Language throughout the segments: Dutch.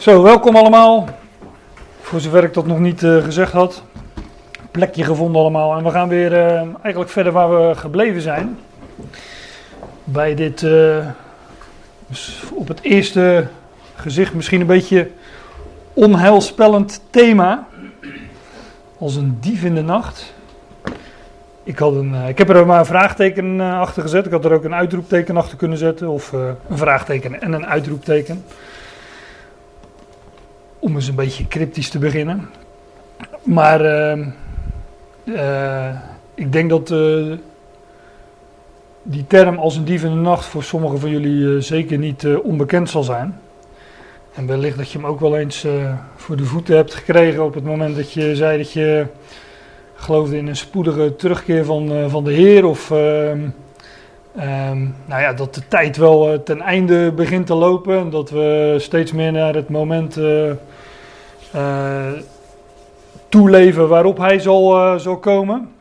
Zo, welkom allemaal. Voor zover ik dat nog niet uh, gezegd had. Plekje gevonden allemaal. En we gaan weer uh, eigenlijk verder waar we gebleven zijn. Bij dit uh, op het eerste gezicht misschien een beetje onheilspellend thema. Als een dief in de nacht. Ik, had een, ik heb er maar een vraagteken achter gezet. Ik had er ook een uitroepteken achter kunnen zetten. Of een vraagteken en een uitroepteken om eens een beetje cryptisch te beginnen. Maar uh, uh, ik denk dat uh, die term als een dief in de nacht voor sommigen van jullie zeker niet onbekend zal zijn. En wellicht dat je hem ook wel eens voor de voeten hebt gekregen op het moment dat je zei dat je geloofde in een spoedige terugkeer van, van de Heer. Of ehm, ehm, nou ja, dat de tijd wel ten einde begint te lopen. En dat we steeds meer naar het moment toeleven waarop hij zal, uh, zal komen.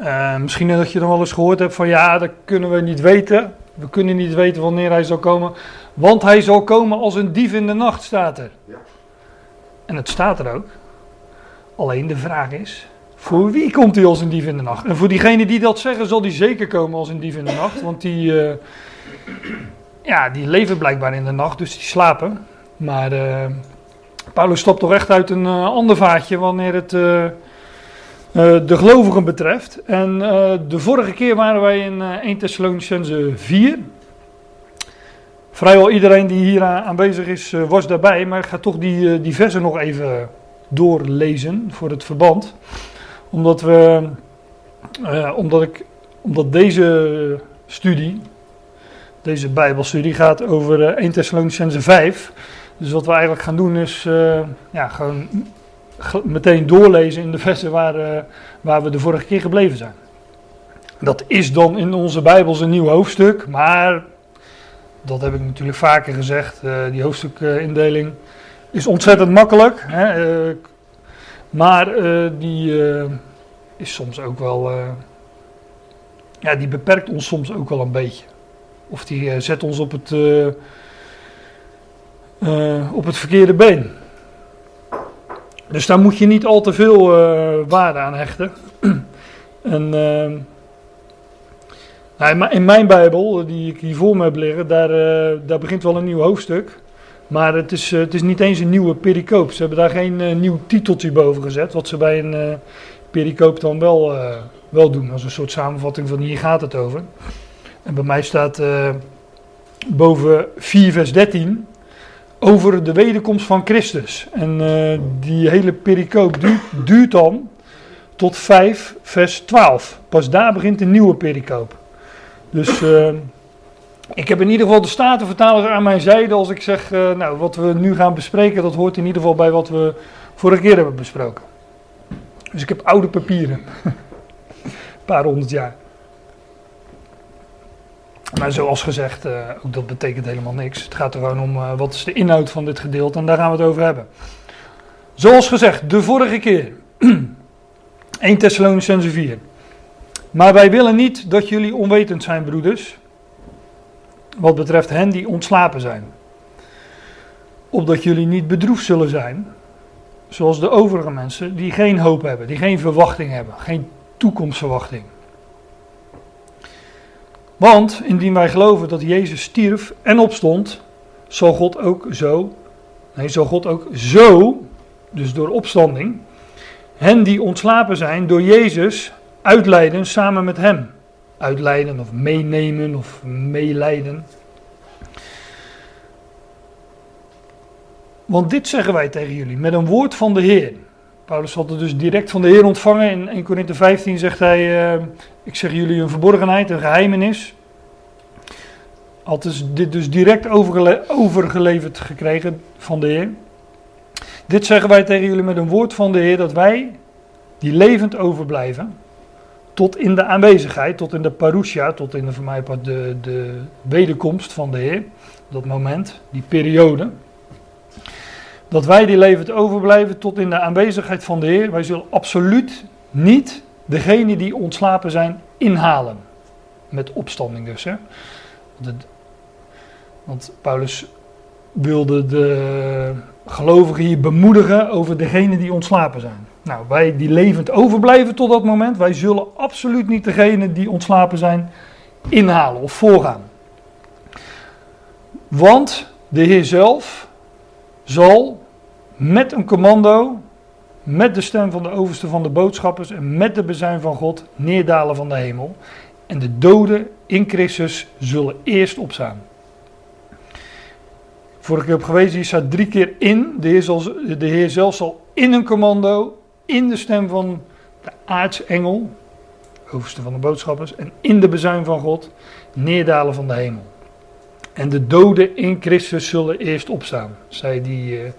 Uh, misschien dat je dan wel eens gehoord hebt van ja, dat kunnen we niet weten. We kunnen niet weten wanneer hij zal komen. Want hij zal komen als een dief in de nacht, staat er. Ja. En het staat er ook. Alleen de vraag is, voor wie komt hij als een dief in de nacht? En voor diegenen die dat zeggen, zal hij zeker komen als een dief in de nacht. Want die, ja, die leven blijkbaar in de nacht, dus die slapen. Maar Paulus stopt toch echt uit een uh, ander vaatje wanneer het uh, uh, de gelovigen betreft. En de vorige keer waren wij in 1 Thessalonicense 4. Vrijwel iedereen die hier aanwezig is, was daarbij. Maar ik ga toch die, die versen nog even doorlezen voor het verband. Omdat, we, omdat, ik, omdat deze studie, deze Bijbelstudie, gaat over 1 Thessalonicense 5. Dus wat we eigenlijk gaan doen is uh, ja, gewoon meteen doorlezen in de versen waar, uh, waar we de vorige keer gebleven zijn. Dat is dan in onze Bijbels een nieuw hoofdstuk, maar dat heb ik natuurlijk vaker gezegd. Uh, die hoofdstukindeling is ontzettend makkelijk, hè, maar die is soms ook wel, ja, die beperkt ons soms ook wel een beetje. Of die zet ons op het uh, op het verkeerde been. Dus daar moet je niet al te veel uh, waarde aan hechten. en uh, nou, in mijn Bijbel, die ik hier voor me heb liggen, daar, daar begint wel een nieuw hoofdstuk. Maar het is, het is niet eens een nieuwe pericoop. Ze hebben daar geen nieuw titeltje boven gezet. Wat ze bij een pericoop dan wel, wel doen. Als een soort samenvatting van hier gaat het over. En bij mij staat boven 4 vers 13 over de wederkomst van Christus. En uh, die hele pericoop duurt, duurt, dan tot 5 vers 12. Pas daar begint een nieuwe pericoop. Dus uh, ik heb in ieder geval de Statenvertaler aan mijn zijde als ik zeg, uh, nou wat we nu gaan bespreken, dat hoort in ieder geval bij wat we vorige keer hebben besproken. Dus ik heb oude papieren. Een paar honderd jaar. Maar zoals gezegd, uh, ook dat betekent helemaal niks. Het gaat er gewoon om uh, wat is de inhoud van dit gedeelte en daar gaan we het over hebben. Zoals gezegd, de vorige keer. 1 Thessalonicense 4. Maar wij willen niet dat jullie onwetend zijn, broeders. Wat betreft hen die ontslapen zijn. Opdat jullie niet bedroefd zullen zijn. Zoals de overige mensen die geen hoop hebben, die geen verwachting hebben, geen toekomstverwachting. Want indien wij geloven dat Jezus stierf en opstond, zal God ook zo, nee, zal God ook zo, dus door opstanding, hen die ontslapen zijn door Jezus uitleiden samen met hem. Uitleiden of meenemen of meeleiden. Want dit zeggen wij tegen jullie met een woord van de Heer. Paulus had het dus direct van de Heer ontvangen. In 1 Korinthe 15 zegt hij: uh, Ik zeg jullie een verborgenheid, een geheimenis. Had dus dit dus direct overgele overgeleverd gekregen van de Heer. Dit zeggen wij tegen jullie met een woord van de Heer: dat wij, die levend overblijven, tot in de aanwezigheid, tot in de parousia, tot in de, voor de, de wederkomst van de Heer, dat moment, die periode dat wij die levend overblijven tot in de aanwezigheid van de Heer. Wij zullen absoluut niet degene die ontslapen zijn inhalen. Met opstanding dus. Hè. want Paulus wilde de gelovigen hier bemoedigen over degenen die ontslapen zijn. Nou, wij die levend overblijven tot dat moment, wij zullen absoluut niet degenen die ontslapen zijn inhalen of voorgaan. Want de Heer zelf zal met een commando, met de stem van de overste van de boodschappers en met de bezuin van God neerdalen van de hemel. En de doden in Christus zullen eerst opstaan. Vorige keer op gewezen, hier staat drie keer in. De Heer, de Heer zelf zal in een commando, in de stem van de aartsengel, overste van de boodschappers, en in de bezuin van God, neerdalen van de hemel. En de doden in Christus zullen eerst opstaan. Zij die, uh,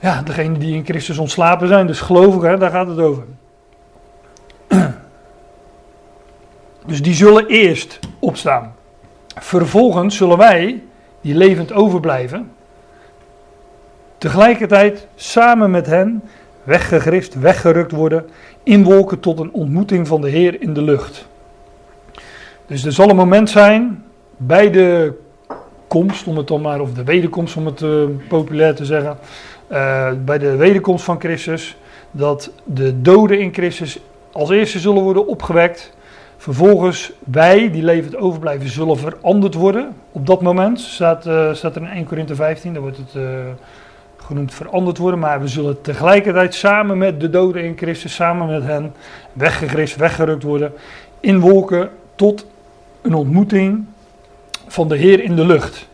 ja, degene die in Christus ontslapen zijn, dus gelovigen, daar gaat het over. Dus die zullen eerst opstaan. Vervolgens zullen wij, die levend overblijven, tegelijkertijd samen met hen weggegrist, weggerukt worden in wolken tot een ontmoeting van de Heer in de lucht. Dus er zal een moment zijn bij de komst, om het dan maar, of de wederkomst om het uh, populair te zeggen, uh, bij de wederkomst van Christus, dat de doden in Christus als eerste zullen worden opgewekt. Vervolgens wij, die levend overblijven, zullen veranderd worden. Op dat moment staat, uh, staat er in 1 Korinthe 15, daar wordt het genoemd veranderd worden. Maar we zullen tegelijkertijd samen met de doden in Christus, samen met hen, weggegrist, weggerukt worden in wolken tot een ontmoeting van de Heer in de lucht.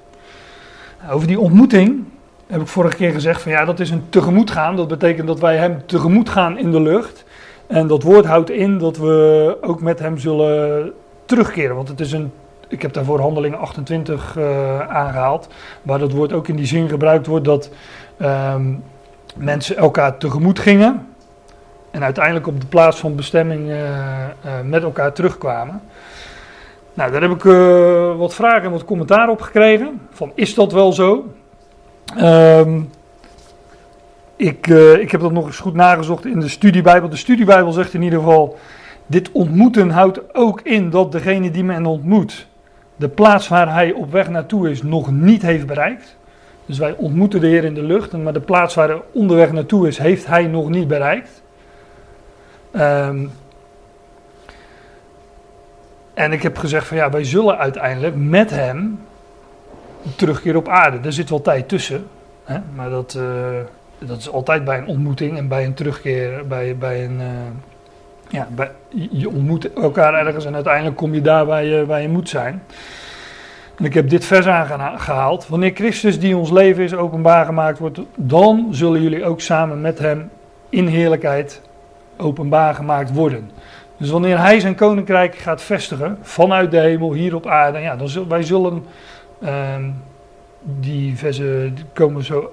Over die ontmoeting heb ik vorige keer gezegd van ja, dat is een tegemoetgaan. Dat betekent dat wij hem tegemoet gaan in de lucht. En dat woord houdt in dat we ook met hem zullen terugkeren. Want het is een, ik heb daarvoor handelingen 28 uh, aangehaald. Waar dat woord ook in die zin gebruikt wordt dat um, mensen elkaar tegemoet gingen. En uiteindelijk op de plaats van bestemming uh, uh, met elkaar terugkwamen. Nou, daar heb ik uh, wat vragen en wat commentaar op gekregen. Van is dat wel zo? Um, ik, uh, ik heb dat nog eens goed nagezocht in de studiebijbel. De studiebijbel zegt in ieder geval: dit ontmoeten houdt ook in dat degene die men ontmoet, de plaats waar hij op weg naartoe is, nog niet heeft bereikt. Dus wij ontmoeten de Heer in de lucht, maar de plaats waar hij onderweg naartoe is, heeft hij nog niet bereikt. Um, en ik heb gezegd van ja, wij zullen uiteindelijk met hem terugkeren op aarde. Er zit wel tijd tussen, hè? maar dat, uh, dat is altijd bij een ontmoeting en bij een terugkeer, bij, bij een... Uh, ja, bij, je ontmoet elkaar ergens en uiteindelijk kom je daar waar je, waar je moet zijn. En ik heb dit vers aangehaald. Wanneer Christus die ons leven is openbaar gemaakt wordt, dan zullen jullie ook samen met hem in heerlijkheid openbaar gemaakt worden. Dus wanneer hij zijn koninkrijk gaat vestigen vanuit de hemel hier op aarde, ja, dan zullen wij zullen uh, die versen komen zo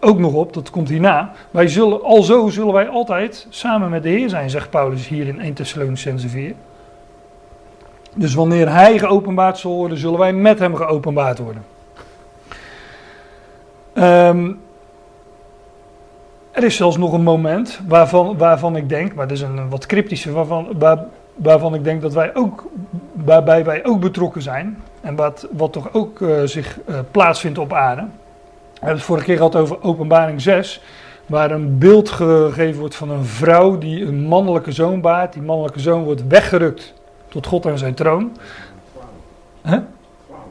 ook nog op, dat komt hierna. Wij zullen, alzo zullen wij altijd samen met de Heer zijn, zegt Paulus hier in 1 Thessalonicense 4. Dus wanneer hij geopenbaard zal worden, zullen wij met hem geopenbaard worden. Um, er is zelfs nog een moment waarvan, waarvan ik denk, maar dat is een wat cryptische, waarvan, waar, waarvan ik denk dat wij ook, waarbij wij ook betrokken zijn. En wat, wat toch ook uh, zich uh, plaatsvindt op aarde. We hebben het vorige keer gehad over openbaring 6. Waar een beeld gegeven wordt van een vrouw die een mannelijke zoon baart. Die mannelijke zoon wordt weggerukt tot God aan zijn troon.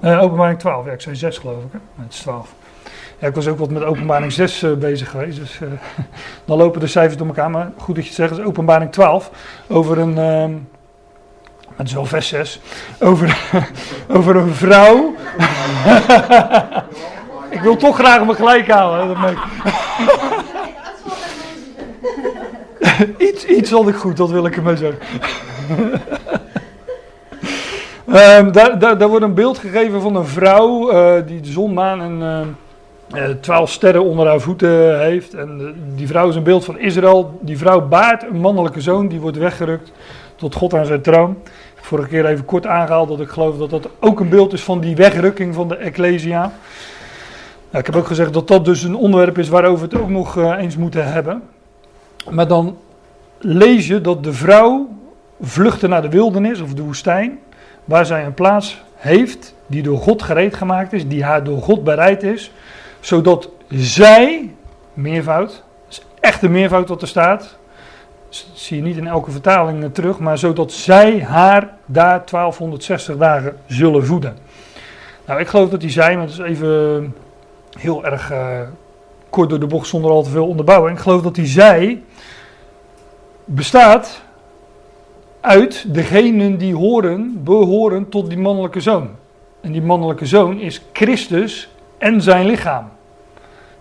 Uh, openbaring 12, ja, ik zei 6 geloof ik. Hè? Het is 12. Ja, ik was ook wat met openbaring 6 uh, bezig geweest. Dus uh, dan lopen de cijfers door elkaar. Maar goed dat je het zegt, is openbaring 12. Over een. Uh, het is wel vers 6. Over, over een vrouw. ik wil toch graag me gelijk halen. Iets, iets had ik goed, dat wil ik ermee zeggen. Um, daar, daar, daar, wordt een beeld gegeven van een vrouw uh, die de zon, maan en uh, twaalf sterren onder haar voeten heeft. En uh, die vrouw is een beeld van Israël. Die vrouw baart een mannelijke zoon, die wordt weggerukt tot God aan zijn troon. Vorige keer even kort aangehaald dat ik geloof dat dat ook een beeld is van die wegrukking van de Ecclesia. Nou, ik heb ook gezegd dat dat dus een onderwerp is waarover we het ook nog eens moeten hebben. Maar dan lees je dat de vrouw vluchtte naar de wildernis of de woestijn waar zij een plaats heeft, die door God gereed gemaakt is, die haar door God bereid is, zodat zij, meervoud, is echt de meervoud wat er staat, zie je niet in elke vertaling terug, maar zodat zij haar daar 1260 dagen zullen voeden. Nou, ik geloof dat die zij, maar dat is even heel erg uh, kort door de bocht zonder al te veel onderbouwing. Ik geloof dat die zij bestaat uit degenen die horen, behoren tot die mannelijke zoon. En die mannelijke zoon is Christus en zijn lichaam.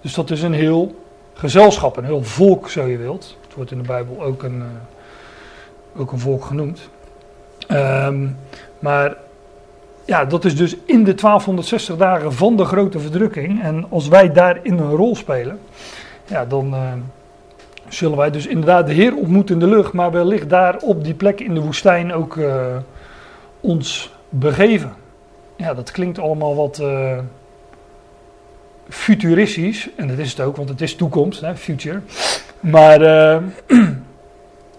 Dus dat is een heel gezelschap, een heel volk, zo je wilt. Het wordt in de Bijbel ook een, uh, ook een volk genoemd. Um, maar ja, dat is dus in de 1260 dagen van de grote verdrukking. En als wij daarin een rol spelen, ja, dan uh, zullen wij dus inderdaad de Heer ontmoeten in de lucht, maar wellicht daar op die plek in de woestijn ook uh, ons begeven. Ja, dat klinkt allemaal wat futuristisch, en dat is het ook, want het is toekomst, hè, future. Maar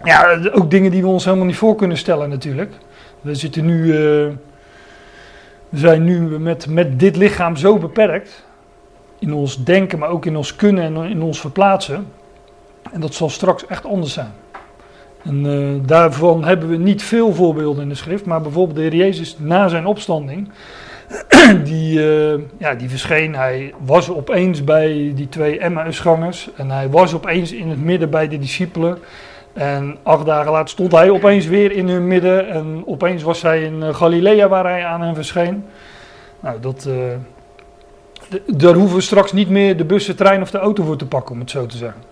ja, ook dingen die we ons helemaal niet voor kunnen stellen natuurlijk. We zitten nu we zijn nu met, met dit lichaam zo beperkt. In ons denken, maar ook in ons kunnen en in ons verplaatsen. En dat zal straks echt anders zijn. En uh, daarvan hebben we niet veel voorbeelden in de schrift. Maar bijvoorbeeld de Heer Jezus na zijn opstanding. Die, uh, ja, die verscheen. Hij was opeens bij die twee Emmausgangers. En hij was opeens in het midden bij de discipelen. En acht dagen later stond hij opeens weer in hun midden. En opeens was hij in eh, Galilea waar hij aan hen verscheen. Nou, dat, uh, daar hoeven we straks niet meer de bus, de trein of de auto voor te pakken, om het zo te zeggen.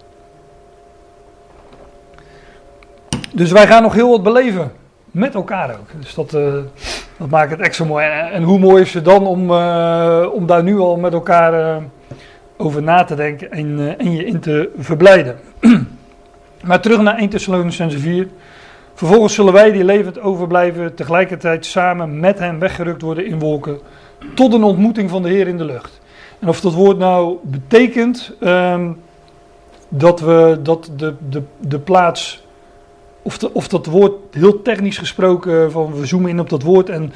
Dus wij gaan nog heel wat beleven. Met elkaar ook. Dus dat, uh, dat maakt het extra mooi. En, hoe mooi is het dan om, uh, om daar nu al met elkaar over na te denken en, en je in te verblijden. Maar terug naar 1 Thessalonicense 4. Vervolgens zullen wij die levend overblijven tegelijkertijd samen met hem weggerukt worden in wolken tot een ontmoeting van de Heer in de lucht. En of dat woord nou betekent um, dat we dat de, de, de plaats, of, of dat woord heel technisch gesproken, van we zoomen in op dat woord en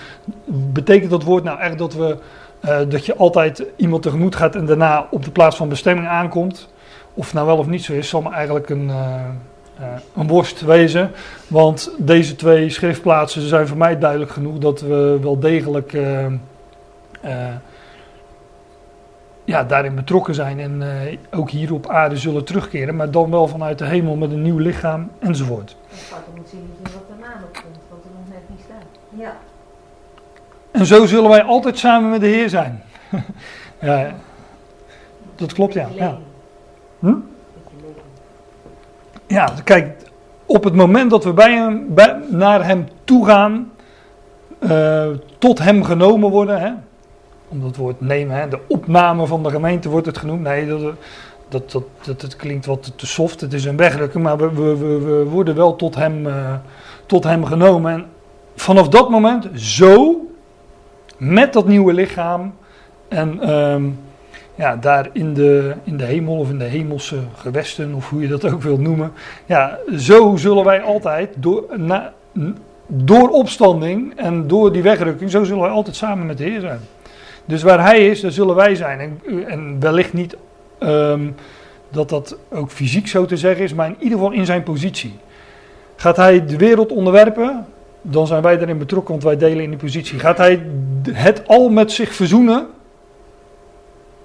betekent dat woord nou echt dat we uh, dat je altijd iemand tegemoet gaat en daarna op de plaats van bestemming aankomt. Of nou wel of niet zo is, zal me eigenlijk een, uh, een worst wezen. Want deze twee schriftplaatsen zijn voor mij duidelijk genoeg dat we wel degelijk ja, daarin betrokken zijn. En ook hier op aarde zullen terugkeren. Maar dan wel vanuit de hemel met een nieuw lichaam enzovoort. Het moet zien wat daarna nog komt, wat er nog net niet staat. Ja. En zo zullen wij altijd samen met de Heer zijn. ja, dat klopt ja. ja. Hm? Ja, kijk, op het moment dat we bij hem, bij, naar hem toe gaan, uh, tot hem genomen worden, hè, om dat woord nemen, hè, de opname van de gemeente wordt het genoemd. Nee, dat, dat, dat, dat, klinkt wat te soft, het is een wegrukken, maar we, we, we, worden wel tot hem, uh, tot hem genomen. En vanaf dat moment, zo, met dat nieuwe lichaam en... Um, ja, daar in de, in de hemel of in de hemelse gewesten, of hoe je dat ook wilt noemen. Ja, zo zullen wij altijd door, na, door opstanding en door die wegrukking, zo zullen wij altijd samen met de Heer zijn. Dus waar Hij is, daar zullen wij zijn. En, en wellicht niet um, dat dat ook fysiek zo te zeggen is, maar in ieder geval in zijn positie. Gaat Hij de wereld onderwerpen, dan zijn wij daarin betrokken, want wij delen in die positie. Gaat Hij het al met zich verzoenen,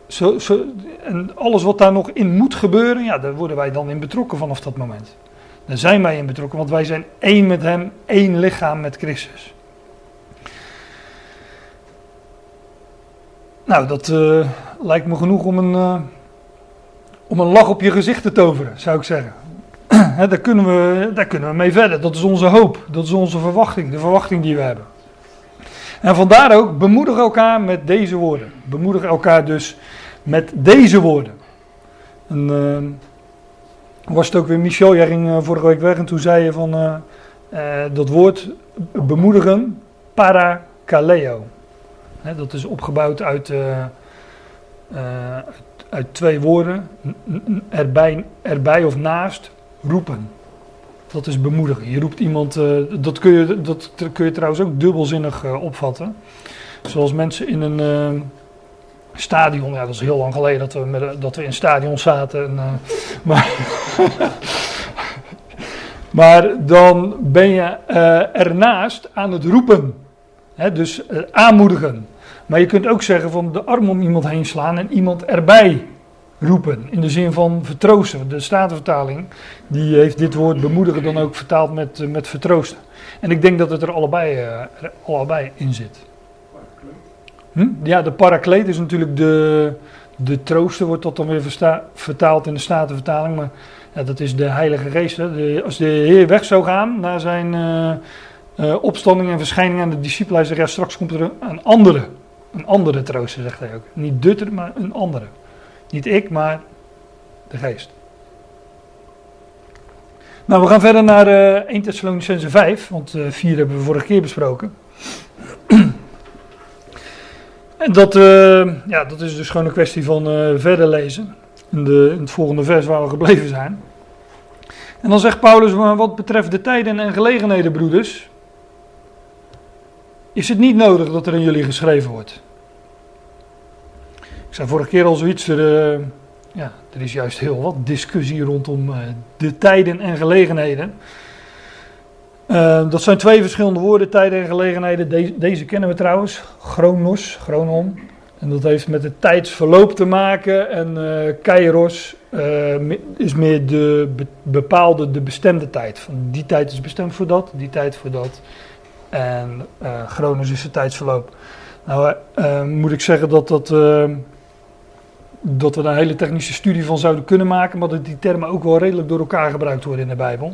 zo, zo, en alles wat daar nog in moet gebeuren, ja, daar worden wij dan in betrokken vanaf dat moment. Daar zijn wij in betrokken, want wij zijn één met Hem, één lichaam met Christus. Nou, dat uh, lijkt me genoeg om een, uh, om een lach op je gezicht te toveren, zou ik zeggen. daar, kunnen we, daar kunnen we mee verder. Dat is onze hoop, dat is onze verwachting, de verwachting die we hebben. En vandaar ook, bemoedig elkaar met deze woorden. Bemoedig elkaar dus met deze woorden. En uh, was het ook weer Michel, jij ging vorige week weg en toen zei je van dat woord bemoedigen, parakaleo. Hè, dat is opgebouwd uit, uit, uit, twee woorden, erbij, erbij of naast, roepen. Dat is bemoedigen. Je roept iemand, dat, kun je, dat kun je trouwens ook dubbelzinnig opvatten. Zoals mensen in een eh, stadion, ja dat is heel lang geleden dat we, met, dat we in stadion zaten. En, eh, maar, maar dan ben je eh, ernaast aan het roepen. Hè, dus eh, aanmoedigen. Maar je kunt ook zeggen van de arm om iemand heen slaan en iemand erbij roepen. In de zin van vertroosten. De Statenvertaling die heeft dit woord bemoedigen dan ook vertaald met, eh, met vertroosten. En ik denk dat het er allebei, eh, allebei in zit. Hm? Ja, de parakleet is natuurlijk de, de trooster, wordt dat dan weer versta- vertaald in de Statenvertaling. Maar ja, dat is de Heilige Geest. Hè. Als de Heer weg zou gaan na zijn eh, eh, opstanding en verschijning aan de discipelen, hij zegt, ja, straks komt er een andere. Een andere trooster, zegt hij ook. Niet de, tr- maar een andere. Niet ik, maar de geest. Nou, we gaan verder naar eh 1 Thessalonicense 5, want eh 4 hebben we vorige keer besproken. en dat, eh, ja, dat is dus gewoon een kwestie van verder lezen. In, de, in het volgende vers waar we gebleven zijn. En dan zegt Paulus, wat betreft de tijden en gelegenheden, broeders, is het niet nodig dat er in jullie geschreven wordt. Ik zei vorige keer al zoiets, er, eh, ja, er is juist heel wat discussie rondom eh, de tijden en gelegenheden. Eh, dat zijn twee verschillende woorden, tijden en gelegenheden. Deze, kennen we trouwens, chronos, chronon. En dat heeft met het tijdsverloop te maken. En eh kairos is meer de be- bepaalde, de bestemde tijd. Van die tijd is bestemd voor dat, die tijd voor dat. En eh chronos is het tijdsverloop. Nou eh, moet ik zeggen dat dat... eh, dat we daar een hele technische studie van zouden kunnen maken, maar dat die termen ook wel redelijk door elkaar gebruikt worden in de Bijbel.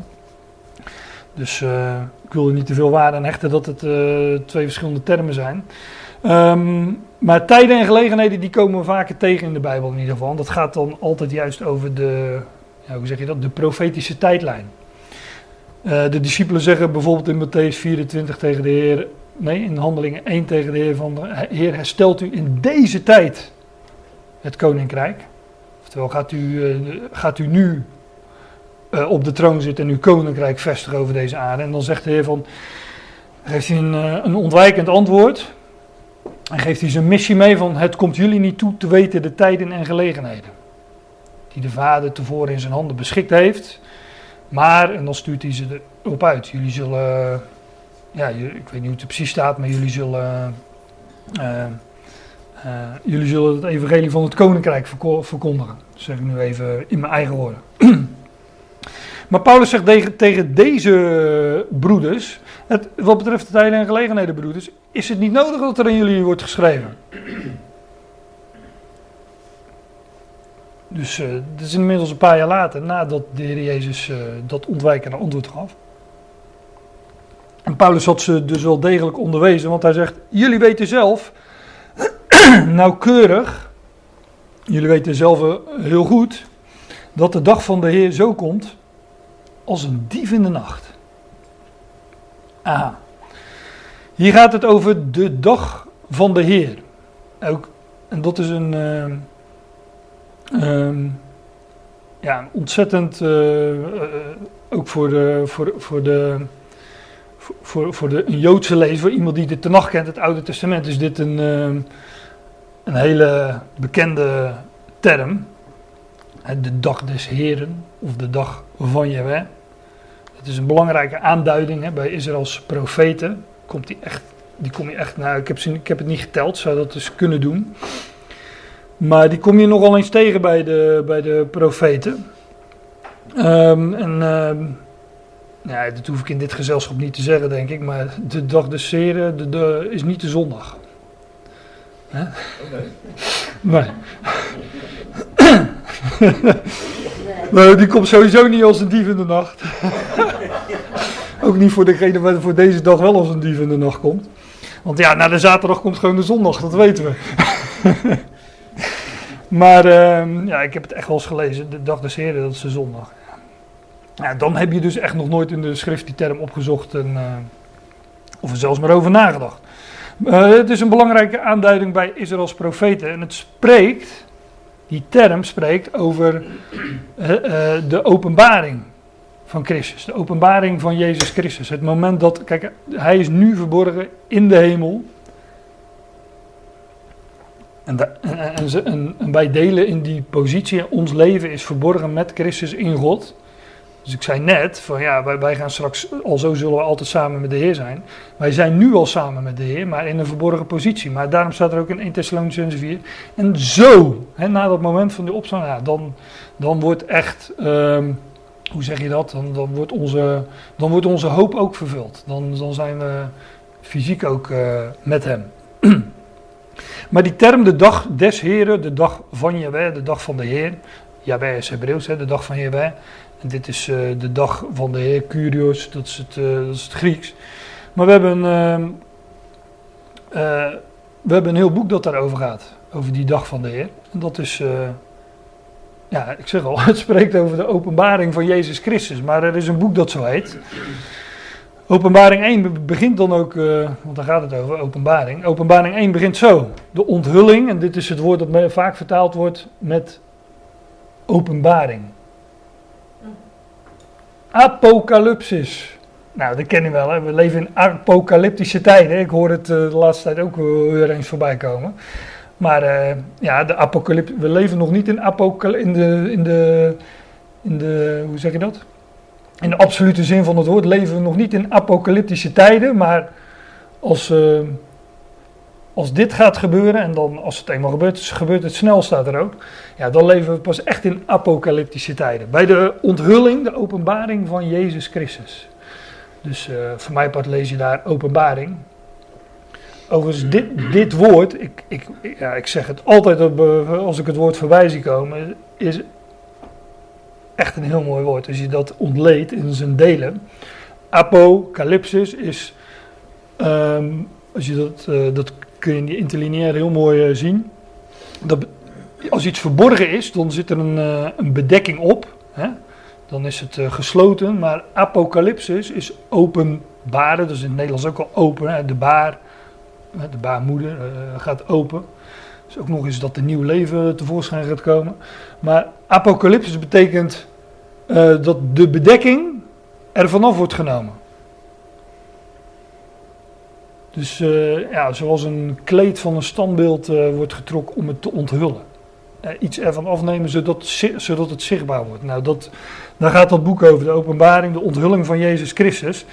Dus eh, ik wil er niet te veel waarde aan hechten dat het twee verschillende termen zijn. Ehm, maar tijden en gelegenheden die komen we vaker tegen in de Bijbel in ieder geval. Dat gaat dan altijd juist over de, ja, hoe zeg je dat, de profetische tijdlijn. Eh, de discipelen zeggen bijvoorbeeld in Matthäus 24 tegen de Heer, nee in Handelingen 1 tegen de Heer van, Heer herstelt u in deze tijd het koninkrijk. Oftewel, gaat u, eh, gaat u nu eh, op de troon zitten en uw koninkrijk vestigen over deze aarde? En dan zegt de Heer van, geeft hij een, een ontwijkend antwoord. En geeft hij zijn missie mee van, het komt jullie niet toe te weten de tijden en gelegenheden. Die de Vader tevoren in zijn handen beschikt heeft. Maar, en dan stuurt hij ze erop uit, jullie zullen, ja, je- ik weet niet hoe het er precies staat, maar jullie zullen... eh, eh, jullie zullen het evangelie van het koninkrijk verko- verkondigen. Dat zeg ik nu even in mijn eigen woorden. maar Paulus zegt tegen, tegen deze broeders, het, wat betreft de tijden en gelegenheden broeders, is het niet nodig dat er aan jullie wordt geschreven. Dus eh dat is inmiddels een paar jaar later, nadat de Heer Jezus eh, dat ontwijkende antwoord gaf. En Paulus had ze dus wel degelijk onderwezen, want hij zegt, jullie weten zelf nauwkeurig, jullie weten zelf eh, heel goed, dat de dag van de Heer zo komt als een dief in de nacht. Aha. Hier gaat het over de dag van de Heer. Ook, en dat is een, ehm, ja, ontzettend, eh, eh, ook voor de, voor, voor de, voor- voor, de, een Joodse lezer, iemand die de Tenach kent, het Oude Testament, is dit een, ehm, een hele bekende term. De dag des Heren, of de dag van Jehovah. Het is een belangrijke aanduiding hè, bij Israëls profeten. Komt die, echt, die kom je echt, nou ik heb, ik heb het niet geteld, zou dat dus kunnen doen. Maar die kom je nogal eens tegen bij de, bij de profeten. Ehm, en ehm, ja, dat hoef ik in dit gezelschap niet te zeggen, denk ik. Maar de dag des Heren de, de, is niet de zondag. Hè? Nee. nee, die komt sowieso niet als een dief in de nacht. Ook niet voor degene waar voor deze dag wel als een dief in de nacht komt. Want ja, na de zaterdag komt gewoon de zondag, dat weten we. maar ehm, ja, ik heb het echt wel eens gelezen. De dag des Heren, dat is de zondag. Dan heb je dus echt nog nooit in de schrift die term opgezocht en, eh, of er zelfs maar over nagedacht. Eh, het is een belangrijke aanduiding bij Israëls profeten. En het spreekt, die term spreekt over eh, de openbaring van Christus. De openbaring van Jezus Christus. Het moment dat, kijk, hij is nu verborgen in de hemel. En, en, en, wij delen in die positie, ons leven is verborgen met Christus in God. Dus ik zei net, van ja, wij, gaan straks, al zo zullen we altijd samen met de Heer zijn. Wij zijn nu al samen met de Heer, maar in een verborgen positie. Maar daarom staat er ook in 1 Thessalonicenzen 4. En zo, hè, na dat moment van die opstand, ja, dan, dan wordt echt, ehm, hoe zeg je dat? Dan, dan, wordt onze, dan wordt onze hoop ook vervuld. Dan, dan zijn we fysiek ook eh, met Hem. maar die term de dag des Heren, de dag van Jahweh, de dag van de Heer. Jahweh is Hebreeuws, hè, de dag van Jahweh. En dit is eh, de dag van de Heer, Curios, dat is het, eh, dat is het Grieks. Maar we hebben, eh, we hebben een heel boek dat daarover gaat, over die dag van de Heer. En dat is, ja, ik zeg al, het spreekt over de openbaring van Jezus Christus. Maar er is een boek dat zo heet. Openbaring 1 be- begint dan ook, eh, want daar gaat het over, openbaring. Openbaring 1 begint zo. De onthulling, en dit is het woord dat vaak vertaald wordt met openbaring. Apocalypsis. Nou, dat ken je wel, hè? we leven in apocalyptische tijden. Ik hoor het eh, de laatste tijd ook wel weer eens voorbij komen. Maar eh, ja, de apocalyp we leven nog niet in, apocal in, de, in, de, in de, hoe zeg je dat? In de absolute zin van het woord leven we nog niet in apocalyptische tijden. Maar als, eh, als dit gaat gebeuren, en dan als het eenmaal gebeurt, gebeurt het snel, staat er ook. Ja, dan leven we pas echt in apocalyptische tijden. Bij de onthulling, de openbaring van Jezus Christus. Dus eh, voor mij part lees je daar openbaring. Overigens, dit, dit woord, ik, ik, ja, ik zeg het altijd eh, als ik het woord voorbij zie komen, is echt een heel mooi woord. Als je dat ontleedt in zijn delen. Apocalypsis is, ehm, als je dat, eh, dat kun je in die interlineair heel mooi eh, zien. Dat, als iets verborgen is, dan zit er een, eh, een bedekking op. Hè? Dan is het gesloten. Maar apocalypsis is openbaren. Dus in het Nederlands ook al open. Hè? De baar, de baarmoeder gaat open. Ook nog eens dat er nieuw leven tevoorschijn gaat komen. Maar apocalypsis betekent eh, dat de bedekking er vanaf wordt genomen. Dus eh, ja, zoals een kleed van een standbeeld eh, wordt getrokken om het te onthullen. Eh, iets ervan afnemen zodat, zodat het zichtbaar wordt. Nou, dat, daar gaat dat boek over, de openbaring, de onthulling van Jezus Christus.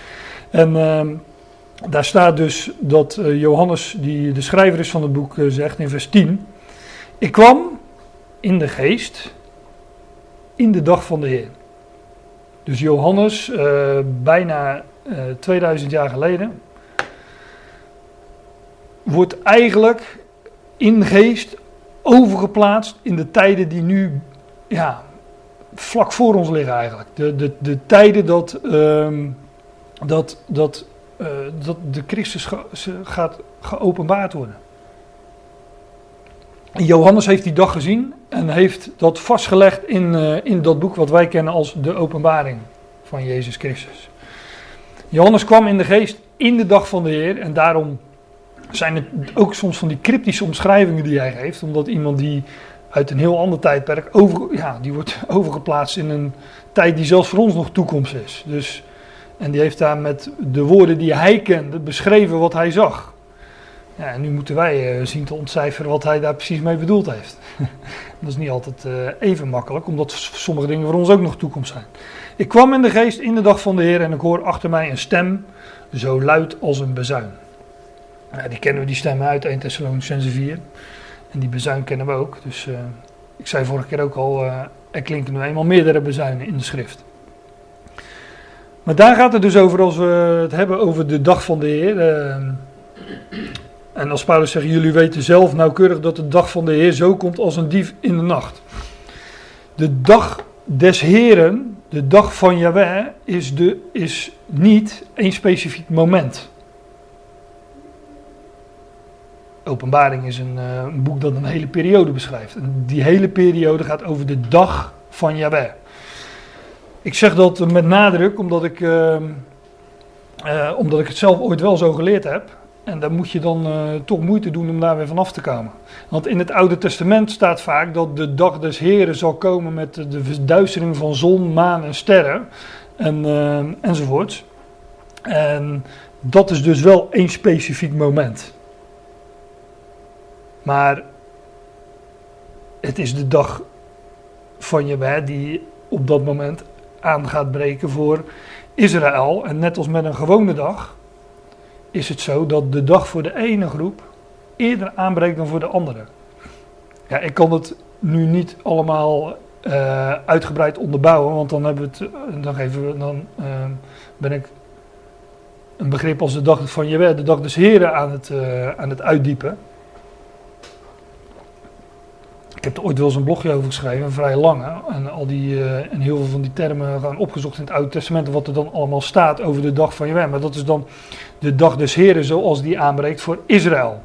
En ehm, daar staat dus dat eh, Johannes, die de schrijver is van het boek, eh, zegt in vers 10. Ik kwam in de geest in de dag van de Heer. Dus Johannes, eh, bijna eh 2000 jaar geleden, wordt eigenlijk in geest overgeplaatst in de tijden die nu ja, vlak voor ons liggen eigenlijk. De, de, de tijden dat, ehm, dat, dat, eh, dat de Christus gaat geopenbaard worden. En Johannes heeft die dag gezien en heeft dat vastgelegd in, eh, in dat boek wat wij kennen als de openbaring van Jezus Christus. Johannes kwam in de geest in de dag van de Heer en daarom zijn het ook soms van die cryptische omschrijvingen die hij geeft, omdat iemand die uit een heel ander tijdperk over, ja, die wordt overgeplaatst in een tijd die zelfs voor ons nog toekomst is. Dus, en die heeft daar met de woorden die hij kende beschreven wat hij zag. En nu moeten wij eh, zien te ontcijferen wat hij daar precies mee bedoeld heeft. dat is niet altijd eh, even makkelijk, omdat sommige dingen voor ons ook nog toekomst zijn. Ik kwam in de geest in de dag van de Heer en ik hoor achter mij een stem, zo luid als een bezuin. Die kennen we die stemmen uit 1 Thessalonicenzen 4. En die bezuin kennen we ook. Dus eh, ik zei vorige keer ook al, er klinken nu eenmaal meerdere bezuinen in de schrift. Maar daar gaat het dus over als we het hebben over de dag van de Heer. eh, en als Paulus zegt, jullie weten zelf nauwkeurig dat de dag van de Heer zo komt als een dief in de nacht. De dag des Heren, de dag van Yahweh, is, de, is niet één specifiek moment. Openbaring is een, eh, boek dat een hele periode beschrijft. En die hele periode gaat over de dag van Yahweh. Ik zeg dat met nadruk omdat ik, eh, eh, omdat ik het zelf ooit wel zo geleerd heb. En daar moet je dan eh, toch moeite doen om daar weer vanaf te komen. Want in het Oude Testament staat vaak dat de dag des Heren zal komen met de- verduistering van zon, maan en sterren. En, eh, enzovoorts. En dat is dus wel één specifiek moment. Maar het is de dag van je die op dat moment aan gaat breken voor Israël. En net als met een gewone dag is het zo dat de dag voor de ene groep eerder aanbreekt dan voor de andere. Ja, ik kan het nu niet allemaal uh, uitgebreid onderbouwen, want dan, hebben we het, eh, dan, geven we, dan uh, ben ik een begrip als de dag van je de dag des Heren aan het, aan het uitdiepen. Ik heb er ooit wel eens een blogje over geschreven, vrij lange. En, al die, uh, en heel veel van die termen gaan opgezocht in het Oude Testament. Wat er dan allemaal staat over de dag van je Maar dat is dan de dag des Heren zoals die aanbreekt voor Israël.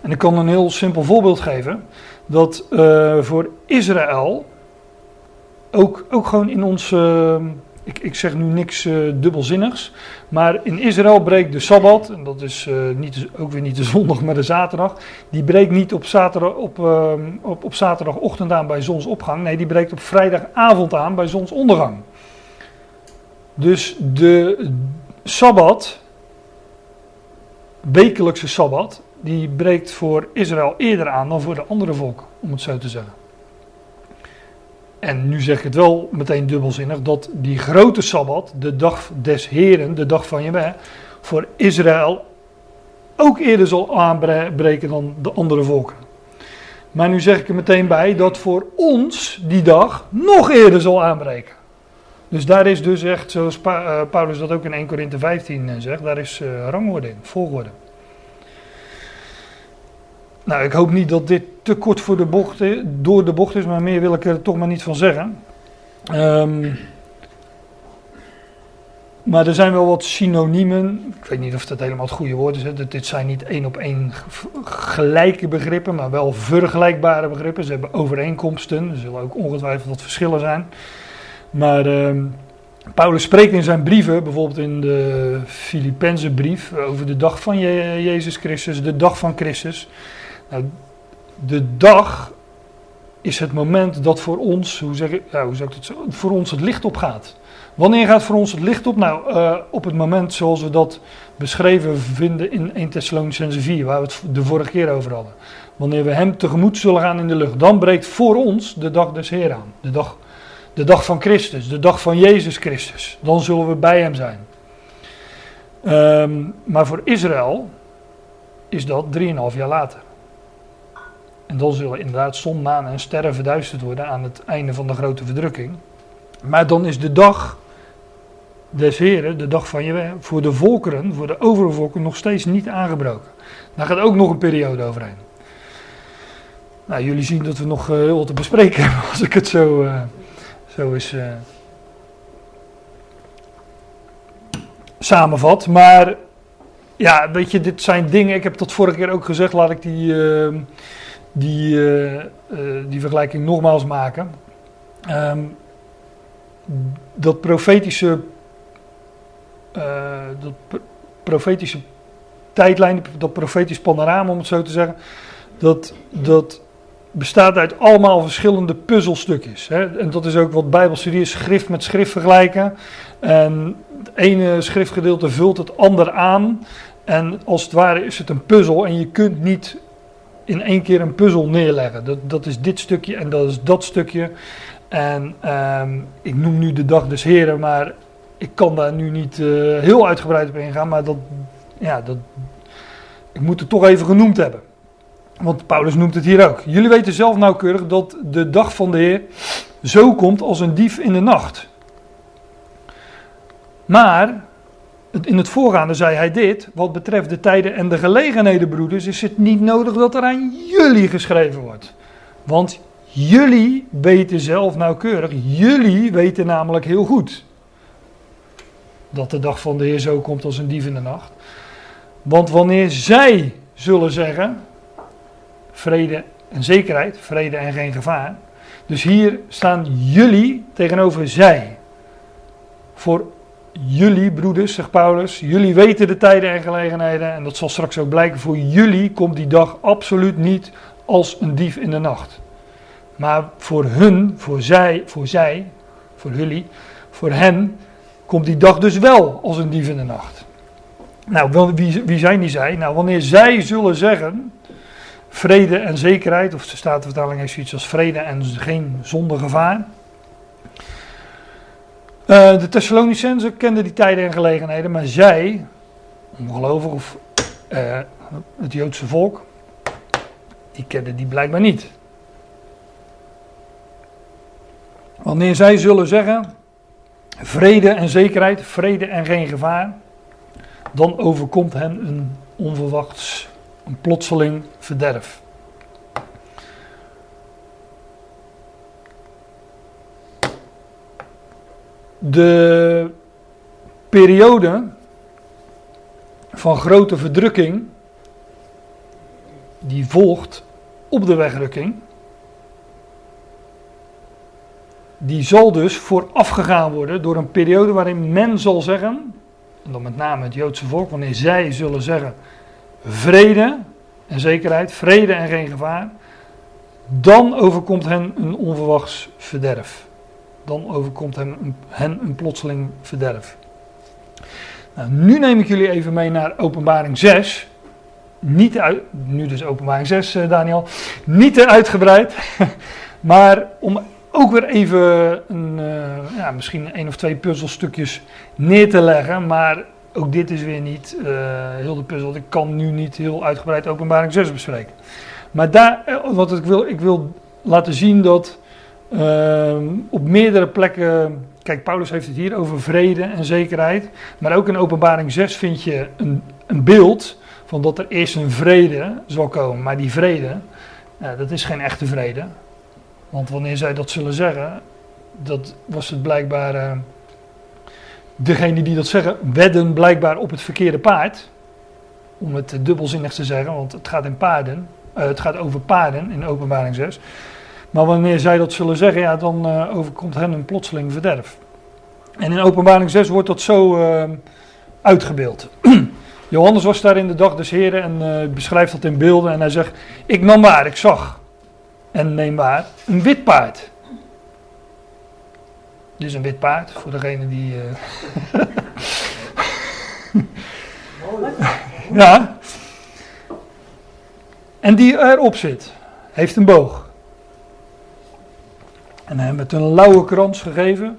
En ik kan een heel simpel voorbeeld geven. Dat uh, voor Israël, ook, ook gewoon in ons, uh, ik, ik zeg nu niks uh, dubbelzinnigs, maar in Israël breekt de Sabbat, en dat is niet, ook weer niet de zondag, maar de zaterdag, die breekt niet op, zaterdag, op, op, op zaterdagochtend aan bij zonsopgang, nee, die breekt op vrijdagavond aan bij zonsondergang. Dus de Sabbat, wekelijkse Sabbat, die breekt voor Israël eerder aan dan voor de andere volken, om het zo te zeggen. En nu zeg ik het wel meteen dubbelzinnig, dat die grote Sabbat, de dag des Heren, de dag van Jehovah, voor Israël ook eerder zal aanbreken dan de andere volken. Maar nu zeg ik er meteen bij dat voor ons die dag nog eerder zal aanbreken. Dus daar is dus echt, zoals eh, Paulus dat ook in 1 Korinthe 15 eh, zegt, daar is uh, rangorde in, volgorde. Nou, ik hoop niet dat dit te kort voor de bocht, door de bocht is, maar meer wil ik er toch maar niet van zeggen. Um, maar er zijn wel wat synoniemen. Ik weet niet of dat helemaal het goede woord is. Hè. Dit zijn niet één op één gelijke begrippen, maar wel vergelijkbare begrippen. Ze hebben overeenkomsten. Er zullen ook ongetwijfeld wat verschillen zijn. Maar um, Paulus spreekt in zijn brieven, bijvoorbeeld in de Filippense brief, over de dag van Jezus Christus, de dag van Christus. Nou, de dag is het moment dat voor ons, hoe zeg ik, ja, hoe ik het zo, voor ons het licht opgaat. Wanneer gaat voor ons het licht op? Nou, uh, op het moment zoals we dat beschreven vinden in 1 Thessalonicense 4, waar we het de vorige keer over hadden. Wanneer we hem tegemoet zullen gaan in de lucht, dan breekt voor ons de dag des Heer aan. De dag, de dag van Christus, de dag van Jezus Christus. Dan zullen we bij hem zijn. Um, maar voor Israël is dat 3,5 jaar later. En dan zullen inderdaad zon, maan en sterren verduisterd worden aan het einde van de grote verdrukking. Maar dan is de dag des Heren, de dag van je voor de volkeren, voor de overvolken, nog steeds niet aangebroken. Daar gaat ook nog een periode overheen. Nou, jullie zien dat we nog uh, heel wat te bespreken hebben als ik het zo, uh, zo eens uh, samenvat. Maar ja, weet je, dit zijn dingen, ik heb dat vorige keer ook gezegd, laat ik die die, uh, uh, die vergelijking nogmaals maken. Um, dat profetische, uh, dat profetische tijdlijn, dat profetisch panorama om het zo te zeggen, dat, dat bestaat uit allemaal verschillende puzzelstukjes. Hè? En dat is ook wat Bijbelstudie is, schrift met schrift vergelijken. En het ene schriftgedeelte vult het ander aan. En als het ware is het een puzzel en je kunt niet in één keer een puzzel neerleggen. Dat, dat is dit stukje en dat is dat stukje. En um, ik noem nu de dag des heren, maar ik kan daar nu niet uh, heel uitgebreid op ingaan. Maar dat, ja, dat, ik moet het toch even genoemd hebben. Want Paulus noemt het hier ook. Jullie weten zelf nauwkeurig dat de dag van de Heer zo komt als een dief in de nacht. Maar in het voorgaande zei hij dit, wat betreft de tijden en de gelegenheden, broeders, is het niet nodig dat er aan jullie geschreven wordt. Want jullie weten zelf nauwkeurig, jullie weten namelijk heel goed dat de dag van de Heer zo komt als een dief in de nacht. Want wanneer zij zullen zeggen, vrede en zekerheid, vrede en geen gevaar. Dus hier staan jullie tegenover zij. Voor jullie broeders, zegt Paulus, jullie weten de tijden en gelegenheden en dat zal straks ook blijken. Voor jullie komt die dag absoluut niet als een dief in de nacht. Maar voor hun, voor zij, voor zij, voor jullie, voor hen komt die dag dus wel als een dief in de nacht. Nou, wie, wie zijn die zij? Nou, wanneer zij zullen zeggen, vrede en zekerheid, of de Statenvertaling heeft zoiets als vrede en geen zonder gevaar. Uh, de Thessalonicenzen kenden die tijden en gelegenheden, maar zij, ongelovig of uh, het Joodse volk, die kenden die blijkbaar niet. Wanneer zij zullen zeggen, vrede en zekerheid, vrede en geen gevaar, dan overkomt hen een onverwachts, een plotseling verderf. De periode van grote verdrukking die volgt op de wegrukking, die zal dus voorafgegaan worden door een periode waarin men zal zeggen, en dan met name het Joodse volk, wanneer zij zullen zeggen vrede en zekerheid, vrede en geen gevaar, dan overkomt hen een onverwachts verderf. Dan overkomt hen een, hen een plotseling verderf. Nou, nu neem ik jullie even mee naar Openbaring 6. Niet uit, nu dus Openbaring 6, eh, Daniel. Niet te uitgebreid, maar om ook weer even een, uh, ja, misschien één of twee puzzelstukjes neer te leggen. Maar ook dit is weer niet uh, heel de puzzel. Ik kan nu niet heel uitgebreid openbaring 6 bespreken. Maar daar, eh, wat ik wil, ik wil laten zien dat uh, op meerdere plekken. Kijk, Paulus heeft het hier over vrede en zekerheid. Maar ook in openbaring 6 vind je een, een beeld van dat er eerst een vrede zal komen. Maar die vrede, dat is geen echte vrede. Want wanneer zij dat zullen zeggen, dat was het blijkbaar. Uh, degene die dat zeggen, wedden blijkbaar op het verkeerde paard. Om het dubbelzinnig te zeggen, want het gaat in paarden. Uh, het gaat over paarden in openbaring 6. Maar wanneer zij dat zullen zeggen, ja, dan uh, overkomt hen een plotseling verderf. En in openbaring 6 wordt dat zo uitgebeeld. Johannes was daar in de dag des Heren en beschrijft dat in beelden. En hij zegt: Ik nam waar, ik zag en neem waar een wit paard. Dus een wit paard voor degene die. Ja. En die erop zit, heeft een boog. En hij heeft een lauwe krans gegeven.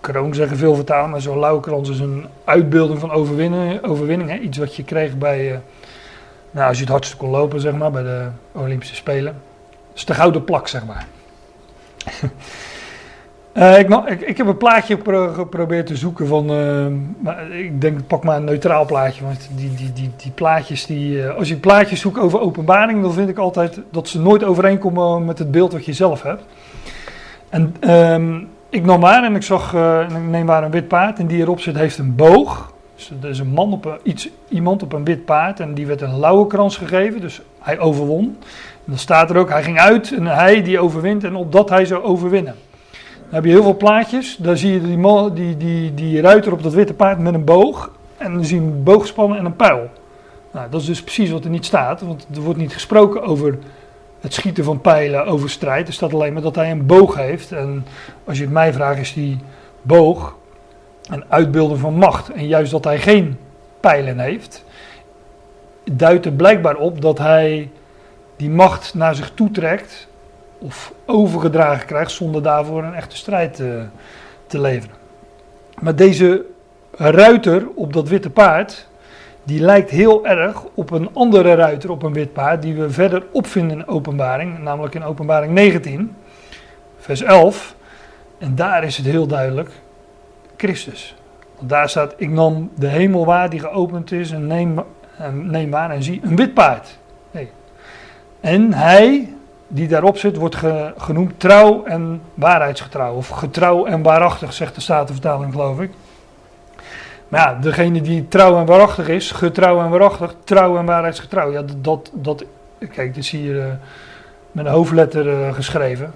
Kroon zeggen veel vertalen, maar zo'n lauwe krans is een uitbeelding van overwinning. overwinning hè? Iets wat je kreeg bij. Uh, nou, als je het hardste kon lopen, zeg maar, bij de Olympische Spelen is de gouden plak, zeg maar. uh, ik, ik, heb een plaatje geprobeerd te zoeken van, uh, maar ik denk pak maar een neutraal plaatje, want die, die, die, die plaatjes, die, als je plaatjes zoekt over openbaring, dan vind ik altijd dat ze nooit overeenkomen met het beeld wat je zelf hebt. En um, ik nam maar en ik zag, ik neem maar een wit paard en die erop zit heeft een boog. Dus er is een man op een, iets, iemand op een wit paard en die werd een lauwe krans gegeven, dus hij overwon. En dan staat er ook, hij ging uit en hij die overwint en opdat hij zou overwinnen. Dan heb je heel veel plaatjes, daar zie je die, man, die, die, die ruiter op dat witte paard met een boog. En dan zie je een boogspannen en een pijl. Nou, dat is dus precies wat er niet staat, want er wordt niet gesproken over het schieten van pijlen, over strijd. Er staat alleen maar dat hij een boog heeft. En als je het mij vraagt, is die boog een uitbeelden van macht. En juist dat hij geen pijlen heeft, duidt er blijkbaar op dat hij die macht naar zich toetrekt of overgedragen krijgt zonder daarvoor een echte strijd te, te leveren. Maar deze ruiter op dat witte paard, die lijkt heel erg op een andere ruiter op een wit paard die we verder opvinden in openbaring, namelijk in openbaring 19, vers 11. En daar is het heel duidelijk Christus. Want daar staat, ik nam de hemel waar die geopend is en neem, neem waar en zie een wit paard. En hij die daarop zit, wordt genoemd trouw en waarheidsgetrouw. Of getrouw en waarachtig, zegt de Statenvertaling, geloof ik. Maar ja, degene die trouw en waarachtig is, getrouw en waarachtig, trouw en waarheidsgetrouw. Ja, dat, dat, kijk, dit is hier uh, met een hoofdletter uh, geschreven.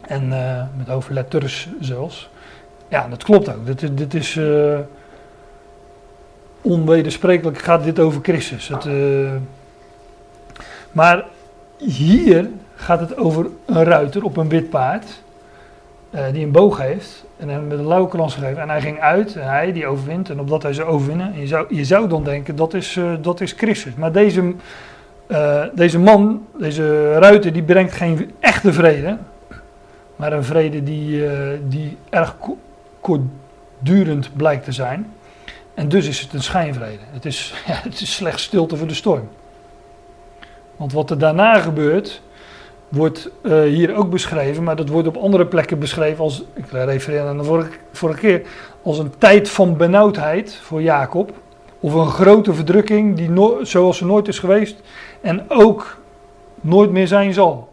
En uh, met hoofdletters zelfs. Ja, dat klopt ook. Dit, dit is onwedersprekelijk, gaat dit over Christus. Het, maar hier gaat het over een ruiter op een wit paard. Die een boog heeft en hem met een lauwe krans gegeven. En hij ging uit en hij die overwint. En opdat hij zou overwinnen. En je, zou, je zou dan denken dat is, uh, dat is Christus. Maar deze eh, deze man, deze ruiter, die brengt geen echte vrede, maar een vrede die, eh, die erg ko- kortdurend blijkt te zijn. En dus is het een schijnvrede. Het is, ja, het is slechts stilte voor de storm. Want wat er daarna gebeurt, wordt eh, hier ook beschreven, maar dat wordt op andere plekken beschreven als, ik refereer aan de vorige, vorige keer, als een tijd van benauwdheid voor Jacob. Of een grote verdrukking die no- zoals er nooit is geweest en ook nooit meer zijn zal.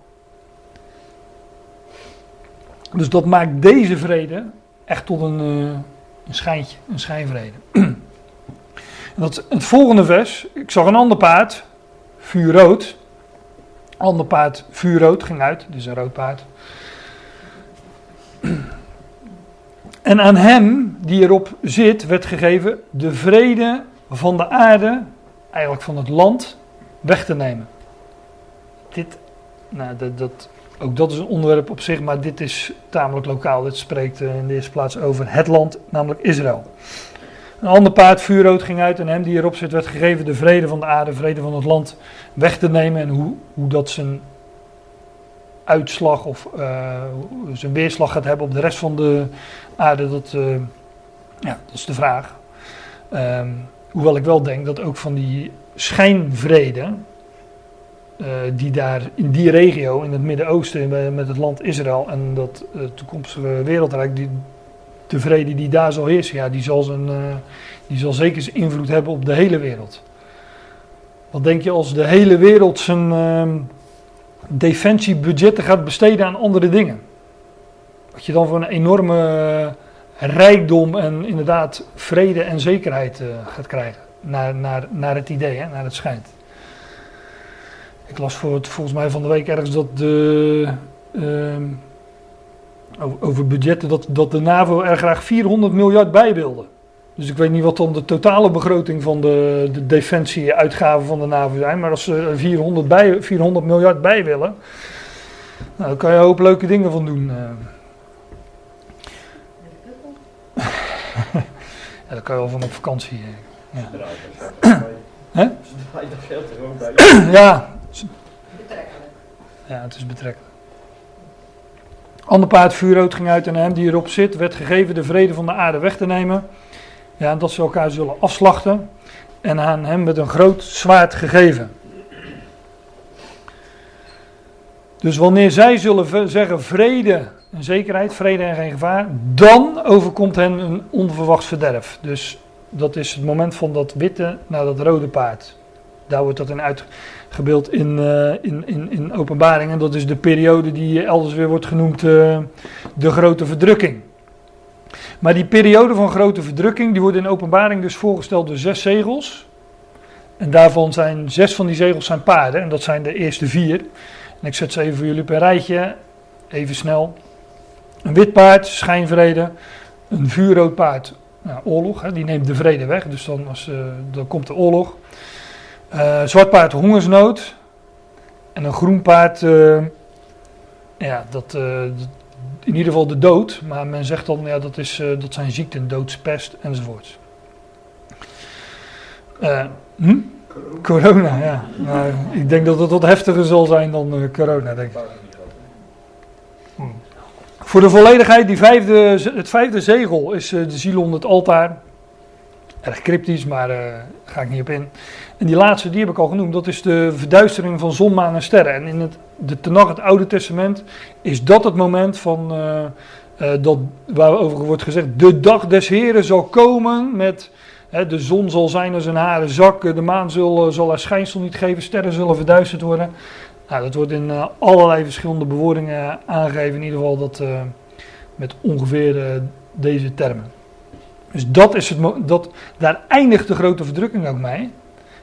Dus dat maakt deze vrede echt tot een, eh, een schijntje, een schijnvrede. Dat, het volgende vers, ik zag een ander paard, vuurrood. Ander paard, vuurrood, ging uit, dus een rood paard. En aan hem die erop zit, werd gegeven de vrede van de aarde, eigenlijk van het land, weg te nemen. Dit, nou, dat, dat, ook dat is een onderwerp op zich, maar dit is tamelijk lokaal. Dit spreekt eh, in de eerste plaats over het land, namelijk Israël. Een ander paard, vuurrood, ging uit en hem die erop zit, werd gegeven de vrede van de aarde, vrede van het land weg te nemen. En hoe, hoe dat zijn uitslag of eh, zijn weerslag gaat hebben op de rest van de aarde, dat, eh, ja, dat is de vraag. Ehm, hoewel ik wel denk dat ook van die schijnvrede, eh, die daar in die regio, in het Midden-Oosten, met het land Israël en dat toekomstige wereldrijk, die, de vrede die daar zal heersen, ja, die, zal zijn, eh, die zal zeker zijn invloed hebben op de hele wereld. Wat denk je als de hele wereld zijn ehm, defensiebudgetten gaat besteden aan andere dingen? Wat je dan voor een enorme eh, rijkdom en inderdaad vrede en zekerheid eh, gaat krijgen. Naar, naar, naar het idee, hè, naar het schijnt. Ik las voor het, volgens mij van de week ergens dat de. ehm, over, budgetten, dat, dat de NAVO er graag 400 miljard bij wilde. Dus ik weet niet wat dan de totale begroting van de, de defensie-uitgaven van de NAVO zijn. Maar als ze er 400, bij, 400 miljard bij willen. Nou, dan kan je een hoop leuke dingen van doen. eh. Ja, daar kan je wel van op vakantie. eh. Ja, Hè? Er ja, Betrekkelijk. ja het is betrekkelijk. Ander paard, vuurrood, ging uit en hem die erop zit, werd gegeven de vrede van de aarde weg te nemen. Ja, dat ze elkaar zullen afslachten. En aan hem met een groot zwaard gegeven. Dus wanneer zij zullen zeggen vrede en zekerheid, vrede en geen gevaar, dan overkomt hen een onverwachts verderf. Dus dat is het moment van dat witte naar dat rode paard. Daar wordt dat in uitgebeeld in, eh, in, in, in openbaring. En dat is de periode die elders weer wordt genoemd eh, de grote verdrukking. Maar die periode van grote verdrukking, die wordt in openbaring dus voorgesteld door zes zegels. En daarvan zijn zes van die zegels zijn paarden. En dat zijn de eerste vier. En ik zet ze even voor jullie een rijtje. Even snel. Een wit paard, schijnvrede. Een vuurrood paard, nou, oorlog. Hè, die neemt de vrede weg. Dus dan, als, eh, dan komt de oorlog. Eh, zwart paard, hongersnood. En een groen paard, eh, ja, dat, eh, in ieder geval de dood. Maar men zegt dan, ja, dat, is, dat zijn ziekten, doodspest enzovoorts. Eh, hm? Corona, ja. Ik denk dat het wat heftiger zal zijn dan corona, denk ik. Voor de volledigheid, die vijfde, het vijfde zegel is de ziel onder het altaar. Erg cryptisch, maar daar ga ik niet op in. En die laatste, die heb ik al genoemd, dat is de verduistering van zon, maan en sterren. En in het, de het Oude Testament, is dat het moment van, eh, eh, dat, waarover wordt gezegd, de dag des Heren zal komen met, de zon zal zijn als een haren zak, de maan zal, zal haar schijnsel niet geven, sterren zullen verduisterd worden. Nou, dat wordt in eh, allerlei verschillende bewoordingen aangegeven, in ieder geval dat, eh, met ongeveer eh, deze termen. Dus dat is het, dat, daar eindigt de grote verdrukking ook mee.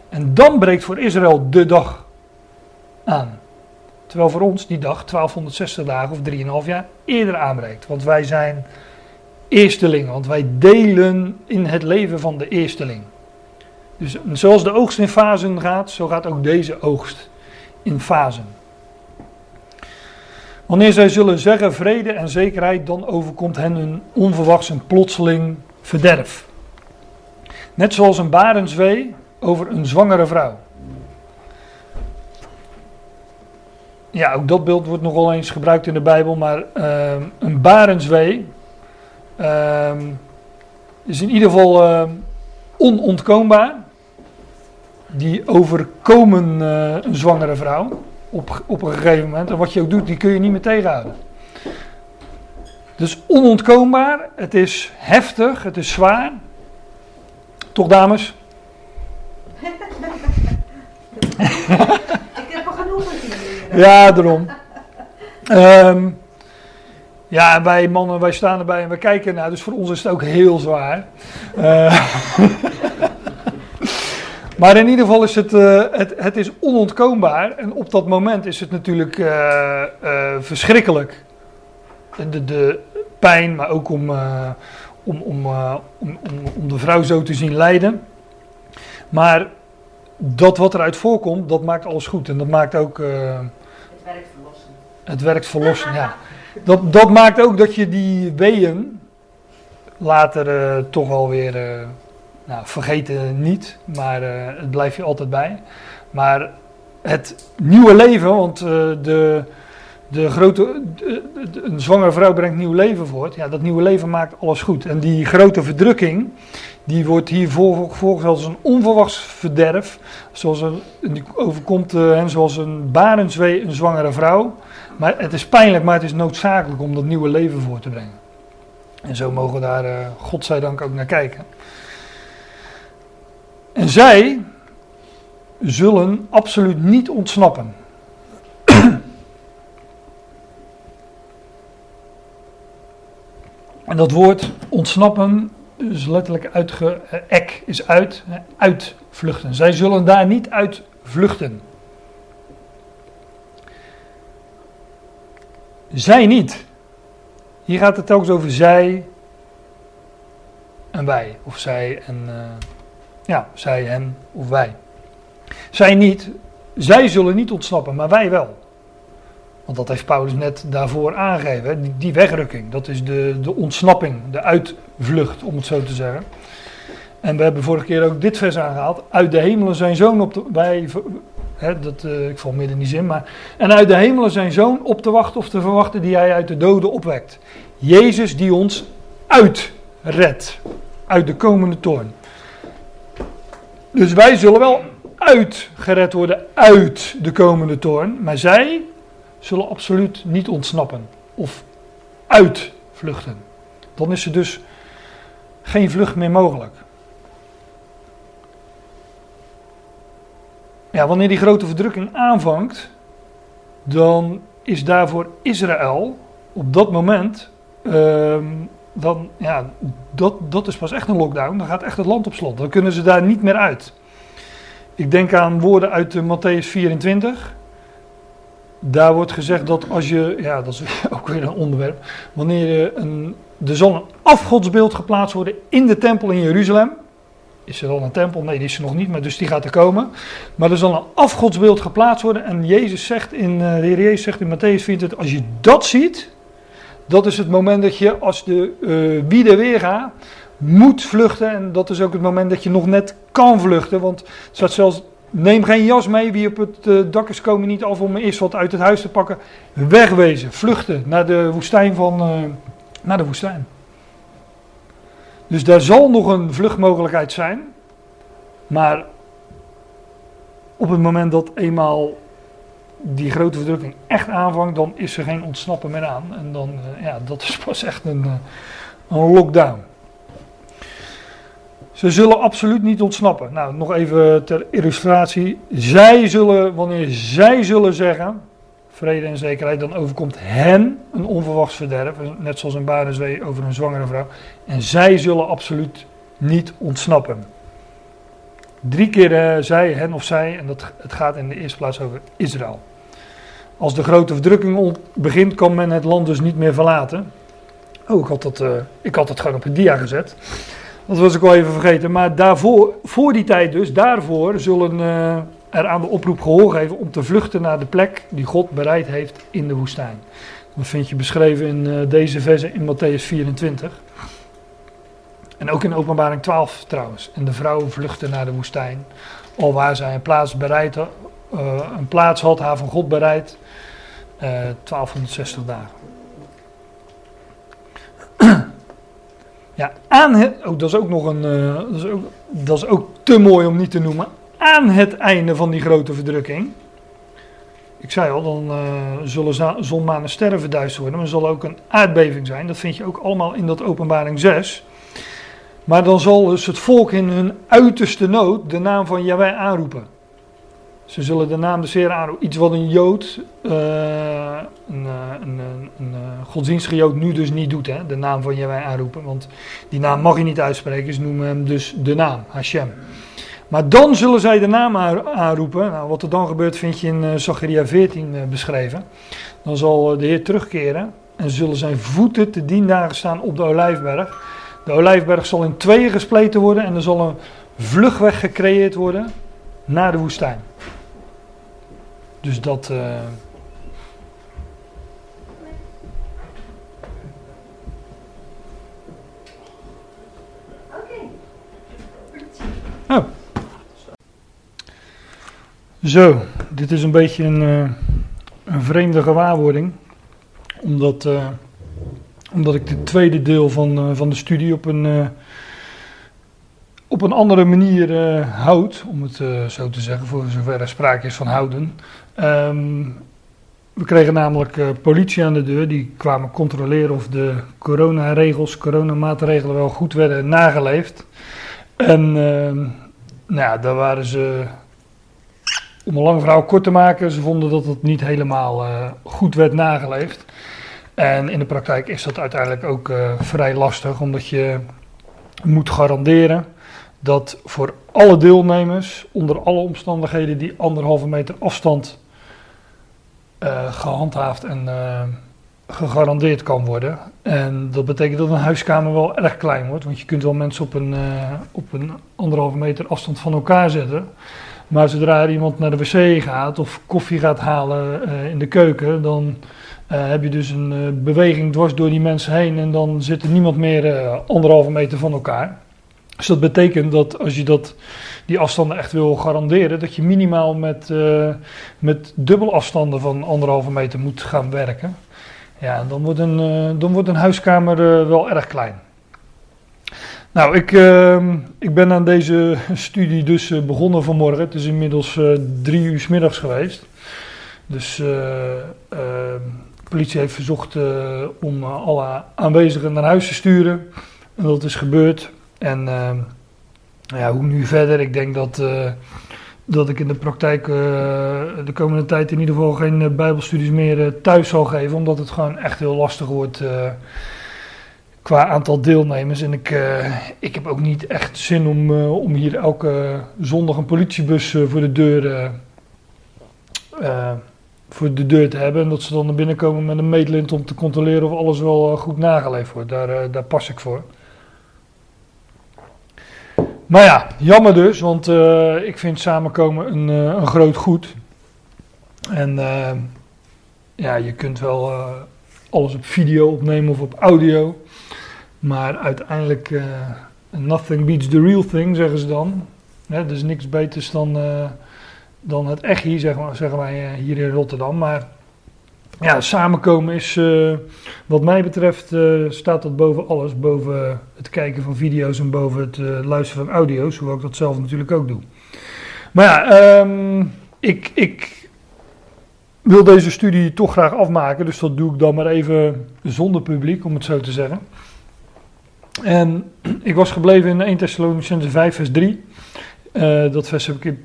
En dan breekt voor Israël de dag aan. Terwijl voor ons die dag 1260 dagen of 3,5 jaar eerder aanbreekt. Want wij zijn eerstelingen, want wij delen in het leven van de eersteling. Dus zoals de oogst in fasen gaat, zo gaat ook deze oogst in fasen. Wanneer zij zullen zeggen vrede en zekerheid, dan overkomt hen een onverwachts en plotseling verderf. Net zoals een barenswee over een zwangere vrouw. ja, ook dat beeld wordt nogal eens gebruikt in de Bijbel, maar ehm, een barenswee ehm, is in ieder geval ehm, onontkoombaar. Die overkomen eh, een zwangere vrouw op, op een gegeven moment. En wat je ook doet, die kun je niet meer tegenhouden. Dus onontkoombaar, het is heftig, het is zwaar. Toch dames? Ik heb er genoeg met jullie. Ja, daarom. Ehm, ja, wij mannen, wij staan erbij en we kijken naar, dus voor ons is het ook heel zwaar. Eh, maar in ieder geval is het, eh, het, het is onontkoombaar en op dat moment is het natuurlijk eh, eh, verschrikkelijk. De, de pijn, maar ook om, eh, om, om, eh, om, om, om de vrouw zo te zien lijden. Maar dat wat eruit voorkomt, dat maakt alles goed. En dat maakt ook... eh, Het werkt verlossend. het werkt verlossen, ja. Dat, dat maakt ook dat je die weeën later toch wel weer, eh, nou, vergeten niet, maar het blijft je altijd bij. Maar het nieuwe leven, want de, de grote, een zwangere vrouw brengt nieuw leven voort. Ja, dat nieuwe leven maakt alles goed. En die grote verdrukking, die wordt hier volgens als een onverwachts verderf. Zoals een, die overkomt eh, hen zoals een barenswee een zwangere vrouw. Maar het is pijnlijk, maar het is noodzakelijk om dat nieuwe leven voor te brengen. En zo mogen we daar, eh godzijdank, ook naar kijken. En zij zullen absoluut niet ontsnappen. En dat woord ontsnappen is letterlijk uitge... eh, ek is uit, uitvluchten. Zij zullen daar niet uit vluchten. Zij niet. Hier gaat het telkens over zij en wij. Of zij en. eh, ja, zij, hen of wij. Zij niet. Zij zullen niet ontsnappen, maar wij wel. Want dat heeft Paulus net daarvoor aangegeven. Die, die wegrukking, dat is de, de ontsnapping, de uitvlucht, om het zo te zeggen. En we hebben vorige keer ook dit vers aangehaald. Uit de hemelen zijn zoon op de. Wij, hè, dat, eh, ik val midden in die zin, maar. En uit de hemelen zijn zoon op te wachten of te verwachten die hij uit de doden opwekt. Jezus die ons uitredt. Uit de komende toorn. Dus wij zullen wel uitgered worden uit de komende toorn. Maar zij zullen absoluut niet ontsnappen. Of uitvluchten. Dan is er dus geen vlucht meer mogelijk. Ja, wanneer die grote verdrukking aanvangt, dan is daarvoor Israël op dat moment, ehm, dan, ja, dat, dat is pas echt een lockdown. Dan gaat echt het land op slot. Dan kunnen ze daar niet meer uit. Ik denk aan woorden uit Matthäus 24. Daar wordt gezegd dat als je, ja, dat is ook weer een onderwerp. Wanneer een, er zal een afgodsbeeld geplaatst worden in de tempel in Jeruzalem. Is er al een tempel? Nee, die is er nog niet, maar dus die gaat er komen. Maar er zal een afgodsbeeld geplaatst worden. En Jezus zegt in, eh, de Heer Jezus zegt in Matthäus 24, als je dat ziet, dat is het moment dat je als de eh wie er weer gaat, moet vluchten. En dat is ook het moment dat je nog net kan vluchten. Want het staat zelfs, neem geen jas mee, wie op het eh, dak is komen niet af om eerst wat uit het huis te pakken. Wegwezen, vluchten naar de woestijn van, eh, naar de woestijn. Dus daar zal nog een vluchtmogelijkheid zijn. Maar op het moment dat eenmaal die grote verdrukking echt aanvangt, dan is er geen ontsnappen meer aan. En dan, eh, ja, dat is pas echt een, een lockdown. Ze zullen absoluut niet ontsnappen. Nou, nog even ter illustratie. Zij zullen, wanneer zij zullen zeggen, vrede en zekerheid, dan overkomt hen een onverwachts verderf. Net zoals een barenzwee over een zwangere vrouw. En zij zullen absoluut niet ontsnappen. Drie keer eh, zij, hen of zij, en dat, het gaat in de eerste plaats over Israël. Als de grote verdrukking begint, kan men het land dus niet meer verlaten. Oh, ik had dat, eh, ik had dat gewoon op een dia gezet. Dat was ik al even vergeten. Maar daarvoor, voor die tijd dus, daarvoor zullen eh, er aan de oproep gehoor geven om te vluchten naar de plek die God bereid heeft in de woestijn. Dat vind je beschreven in eh, deze verse in Matthäus 24. En ook in openbaring 12 trouwens. En de vrouw vluchtte naar de woestijn. Alwaar zij een plaats bereid eh, een plaats had, haar van God bereid. eh 1260 dagen. Ja, aan het, oh, dat is ook nog een, eh, dat, is ook, dat is ook te mooi om niet te noemen. Aan het einde van die grote verdrukking. Ik zei al, dan eh, zullen zon, maan en sterren verduisterd worden. Maar er zal ook een aardbeving zijn. Dat vind je ook allemaal in dat openbaring 6. Maar dan zal dus het volk in hun uiterste nood de naam van Yahweh aanroepen. Ze zullen de naam Heeren aanroepen. Iets wat een Jood, eh, een, eh, een, een, een eh, godsdienstige Jood nu dus niet doet. Hè? De naam van Yahweh aanroepen. Want die naam mag je niet uitspreken. Ze noemen hem dus de naam, Hashem. Maar dan zullen zij de naam aan- aanroepen. Nou, wat er dan gebeurt vind je in eh, Zacharia 14 eh, beschreven. Dan zal de Heer terugkeren. En zullen zijn voeten te dien dagen staan op de Olijfberg. De Olijfberg zal in tweeën gespleten worden. En er zal een vluchtweg gecreëerd worden naar de woestijn. Dus dat. Oké. Oh. Zo, dit is een beetje een, eh, een vreemde gewaarwording. Omdat, eh, omdat ik het tweede deel van, van de studie op een, op een andere manier houd. Om het zo te zeggen, voor zover er sprake is van houden. Ehm, we kregen namelijk eh, politie aan de deur. Die kwamen controleren of de coronaregels, coronamaatregelen wel goed werden nageleefd. En ehm, nou daar waren ze, om een lang verhaal kort te maken, ze vonden dat het niet helemaal eh, goed werd nageleefd. En in de praktijk is dat uiteindelijk ook eh, vrij lastig, omdat je moet garanderen dat voor alle deelnemers, onder alle omstandigheden, die anderhalve meter afstand eh, gehandhaafd en eh, gegarandeerd kan worden. En dat betekent dat een huiskamer wel erg klein wordt, want je kunt wel mensen op een, eh, op een anderhalve meter afstand van elkaar zetten. Maar zodra er iemand naar de wc gaat of koffie gaat halen in de keuken, dan heb je dus een beweging dwars door die mensen heen en dan zit er niemand meer anderhalve meter van elkaar. Dus dat betekent dat als je dat, die afstanden echt wil garanderen, dat je minimaal met, eh met dubbel afstanden van anderhalve meter moet gaan werken. Ja, dan wordt een, eh, dan wordt een huiskamer eh, wel erg klein. Nou, ik, ehm, ik ben aan deze studie dus begonnen vanmorgen. Het is inmiddels drie uur middags geweest. Dus eh, ehm, de politie heeft verzocht om alle aanwezigen naar huis te sturen. En dat is gebeurd. En ehm, ja, hoe nu verder? Ik denk dat, eh, dat ik in de praktijk eh, de komende tijd in ieder geval geen eh, bijbelstudies meer thuis zal geven. Omdat het gewoon echt heel lastig wordt qua aantal deelnemers. En ik, ik heb ook niet echt zin om, om hier elke zondag een politiebus voor de deur... voor de deur te hebben en dat ze dan naar binnen komen met een meetlint om te controleren of alles wel goed nageleefd wordt. Daar, daar pas ik voor. Maar ja, jammer dus, want eh, ik vind samenkomen een, eh, een groot goed. En eh, ja, je kunt wel alles op video opnemen of op audio. Maar uiteindelijk, nothing beats the real thing, zeggen ze dan. Hè, is niks beters dan, dan het echt hier, zeggen, we- zeggen wij hier in Rotterdam. Maar ja, samenkomen is, eh, wat mij betreft, eh, staat dat boven alles. Boven het kijken van video's en boven het eh, luisteren van audio's. Hoewel ik dat zelf natuurlijk ook doe. Maar ja, ehm, ik, ik wil deze studie toch graag afmaken. Dus dat doe ik dan maar even zonder publiek, om het zo te zeggen. En ik was gebleven in 1 Thessalonicense 5 vers 3. Eh, dat vers heb ik in,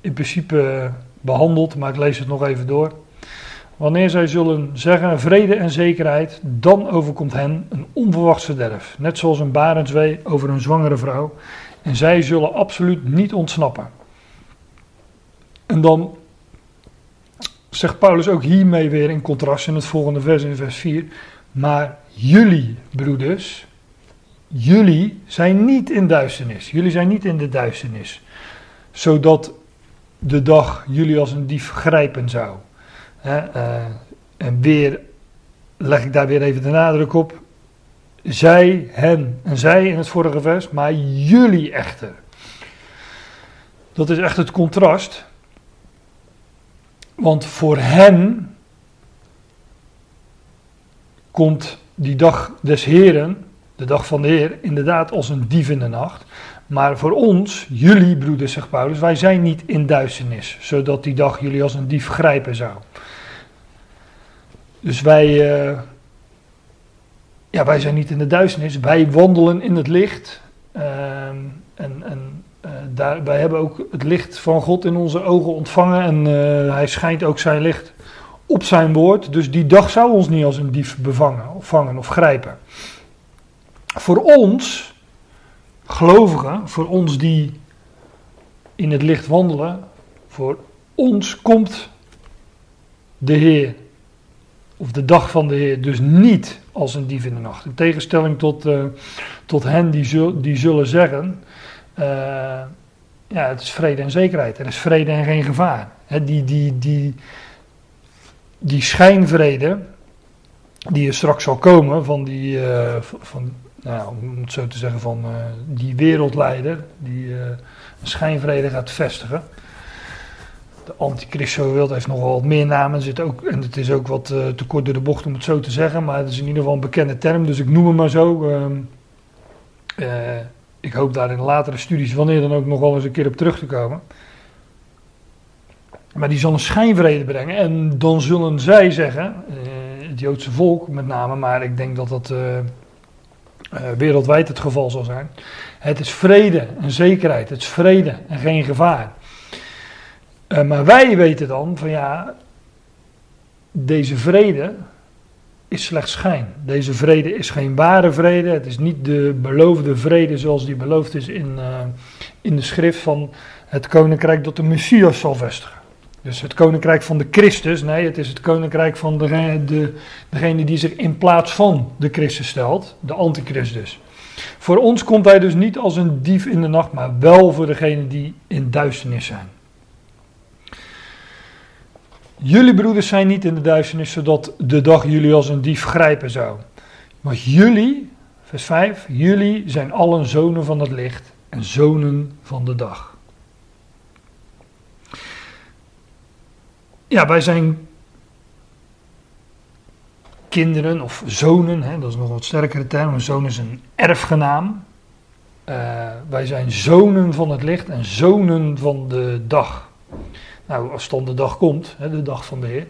in principe eh, behandeld, maar ik lees het nog even door. Wanneer zij zullen zeggen vrede en zekerheid, dan overkomt hen een onverwachts verderf. Net zoals een barenswee over een zwangere vrouw. En zij zullen absoluut niet ontsnappen. En dan zegt Paulus ook hiermee weer in contrast in het volgende vers in vers 4. Maar jullie, broeders, jullie zijn niet in duisternis. Jullie zijn niet in de duisternis. Zodat de dag jullie als een dief grijpen zou. Eh, en weer leg ik daar weer even de nadruk op. Zij, hen en zij in het vorige vers, maar jullie echter. Dat is echt het contrast. Want voor hen komt die dag des Heren, de dag van de Heer, inderdaad als een dief in de nacht. Maar voor ons, jullie broeders, zegt Paulus, wij zijn niet in duisternis, zodat die dag jullie als een dief grijpen zou. Dus wij, eh, ja, wij zijn niet in de duisternis, wij wandelen in het licht. Ehm, en en daar, wij hebben ook het licht van God in onze ogen ontvangen en uh, hij schijnt ook zijn licht op zijn woord. Dus die dag zou ons niet als een dief bevangen, of vangen of grijpen. Voor ons, gelovigen, voor ons die in het licht wandelen, voor ons komt de Heer, of de dag van de Heer, dus niet als een dief in de nacht. In tegenstelling tot, uh, tot hen die, die zullen zeggen, uh, ja, het is vrede en zekerheid, er is vrede en geen gevaar. Die, die, die, die schijnvrede, die er straks zal komen van die, uh, van, nou, om het zo te zeggen, van uh, die wereldleider, die uh, een schijnvrede gaat vestigen. De antichrist wereld heeft nogal wat meer namen, zit ook, en het is ook wat te kort door de bocht om het zo te zeggen, maar het is in ieder geval een bekende term, dus ik noem hem maar zo. ik hoop daar in latere studies, wanneer dan ook, nog wel eens een keer op terug te komen. Maar die zal een schijnvrede brengen. En dan zullen zij zeggen, uh, het Joodse volk met name, maar ik denk dat dat uh, uh, wereldwijd het geval zal zijn. Het is vrede en zekerheid. Het is vrede en geen gevaar. maar wij weten dan van ja, deze vrede is slechts schijn. Deze vrede is geen ware vrede. Het is niet de beloofde vrede zoals die beloofd is in, in de schrift van het koninkrijk dat de Messias zal vestigen. Dus het koninkrijk van de Christus, nee, het is het koninkrijk van de, de, degene die zich in plaats van de Christus stelt, de antichristus. Voor ons komt hij dus niet als een dief in de nacht, maar wel voor degenen die in duisternis zijn. Jullie broeders zijn niet in de duisternis, zodat de dag jullie als een dief grijpen zou. Maar jullie, vers 5, jullie zijn allen zonen van het licht en zonen van de dag. Ja, wij zijn kinderen of zonen, hè, dat is nog wat sterkere term. Een zoon is een erfgenaam. Uh, wij zijn zonen van het licht en zonen van de dag. Nou, als dan de dag komt, hè, de dag van de Heer.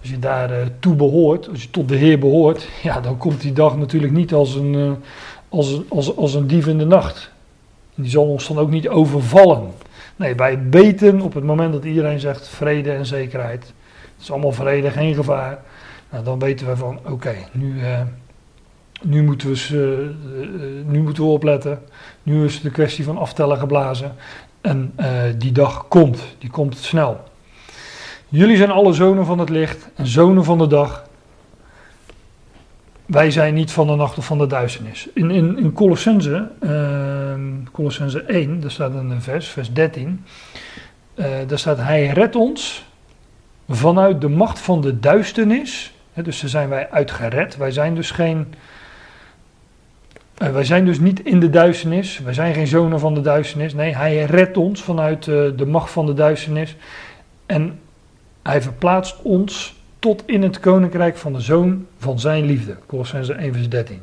Als je daar uh, toe behoort, als je tot de Heer behoort, ja, dan komt die dag natuurlijk niet als een, uh, als, als, als een dief in de nacht. Die zal ons dan ook niet overvallen. Nee, wij weten op het moment dat iedereen zegt vrede en zekerheid. Het is allemaal vrede, geen gevaar. Nou, dan weten we van oké, nu, uh, nu, moeten we, uh, nu moeten we opletten. Nu is de kwestie van aftellen geblazen. En die dag komt, die komt snel. Jullie zijn alle zonen van het licht en zonen van de dag. Wij zijn niet van de nacht of van de duisternis. In, in, in Colossense, uh, Colossense 1, daar staat een vers, vers 13. Uh, daar staat, hij redt ons vanuit de macht van de duisternis. Dus daar zijn wij uitgered. Wij zijn dus geen... Uh, wij zijn dus niet in de duisternis. Wij zijn geen zonen van de duisternis. Nee, hij redt ons vanuit uh, de macht van de duisternis. En hij verplaatst ons tot in het koninkrijk van de zoon van zijn liefde. Colossense 1 vers 13.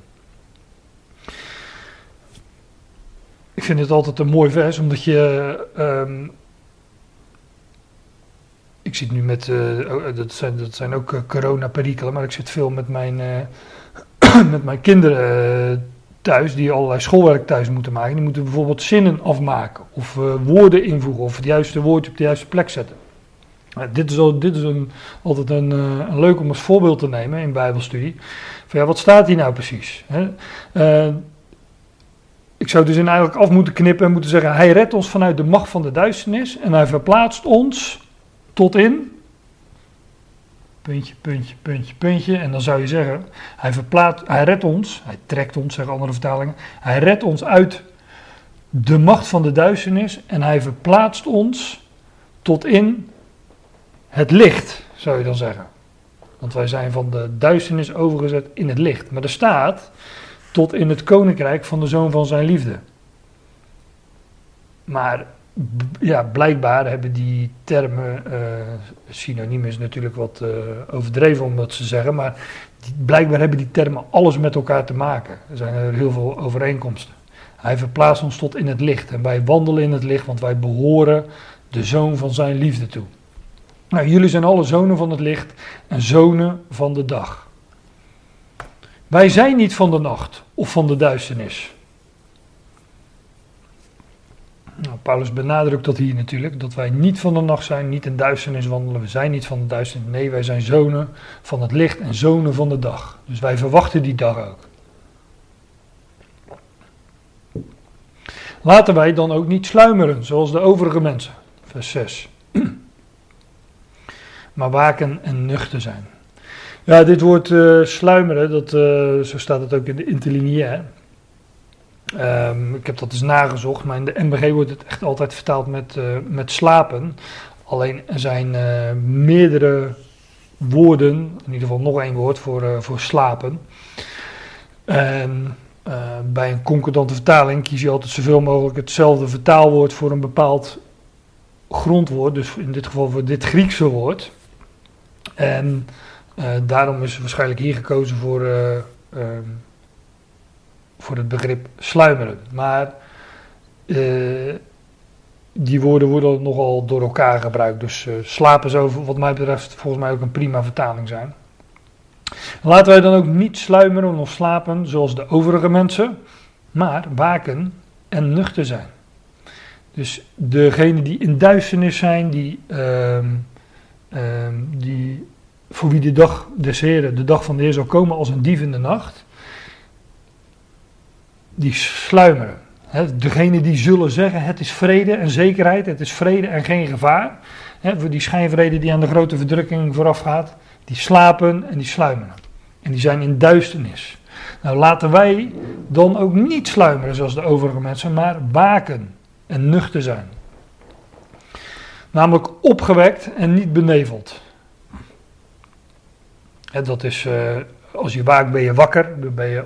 Ik vind het altijd een mooi vers, omdat je... Um, ik zit nu met, uh, dat, zijn, dat zijn ook uh, corona-perikelen, maar ik zit veel met mijn, uh, met mijn kinderen thuis, die allerlei schoolwerk thuis moeten maken. Die moeten bijvoorbeeld zinnen afmaken, of woorden invoegen, of het juiste woordje op de juiste plek zetten. Dit is, dit is een, altijd een, een, leuk om als voorbeeld te nemen in Bijbelstudie. Van ja, wat staat hier nou precies? Hè? Ik zou dus in eigenlijk af moeten knippen en moeten zeggen: Hij redt ons vanuit de macht van de duisternis en hij verplaatst ons tot in. Puntje, puntje, puntje, puntje. En dan zou je zeggen: Hij, hij redt ons, hij trekt ons, zeggen andere vertalingen. Hij redt ons uit de macht van de duisternis en hij verplaatst ons tot in het licht, zou je dan zeggen. Want wij zijn van de duisternis overgezet in het licht. Maar er staat tot in het koninkrijk van de zoon van zijn liefde. Maar ja, blijkbaar hebben die termen, eh, synoniem is natuurlijk wat eh, overdreven om dat te zeggen, maar blijkbaar hebben die termen alles met elkaar te maken. Er zijn er heel veel overeenkomsten. Hij verplaatst ons tot in het licht en wij wandelen in het licht, want wij behoren de zoon van zijn liefde toe. Nou, jullie zijn alle zonen van het licht en zonen van de dag. Wij zijn niet van de nacht of van de duisternis. Nou, Paulus benadrukt dat hier natuurlijk, dat wij niet van de nacht zijn, niet in duisternis wandelen. We zijn niet van de duisternis. Nee, wij zijn zonen van het licht en zonen van de dag. Dus wij verwachten die dag ook. Laten wij dan ook niet sluimeren, zoals de overige mensen. Vers 6. Maar waken en nuchter zijn. Ja, dit woord eh, sluimeren, dat, eh, zo staat het ook in de interlineair. Ehm, ik heb dat eens nagezocht, maar in de MBG wordt het echt altijd vertaald met, eh, met slapen. Alleen er zijn meerdere woorden, in ieder geval nog één woord voor, voor slapen. En bij een concordante vertaling kies je altijd zoveel mogelijk hetzelfde vertaalwoord voor een bepaald grondwoord. Dus in dit geval voor dit Griekse woord. En eh, daarom is waarschijnlijk hier gekozen voor, eh, ehm, voor het begrip sluimeren. Maar eh, die woorden worden nogal door elkaar gebruikt. Dus eh, slapen zou wat mij betreft volgens mij ook een prima vertaling zijn. Laten wij dan ook niet sluimeren of slapen zoals de overige mensen, maar waken en nuchter zijn. Dus degenen die in duisternis zijn, die, ehm, die voor wie de dag des Heren, de dag van de Heer zal komen als een dief in de nacht, die sluimeren. Hè, degene die zullen zeggen, het is vrede en zekerheid, het is vrede en geen gevaar. Voor die schijnvrede die aan de grote verdrukking voorafgaat, die slapen en die sluimeren. En die zijn in duisternis. Nou, laten wij dan ook niet sluimeren zoals de overige mensen, maar waken en nuchter zijn. Namelijk opgewekt en niet beneveld. Dat is, eh, als je waakt ben je wakker, dan ben je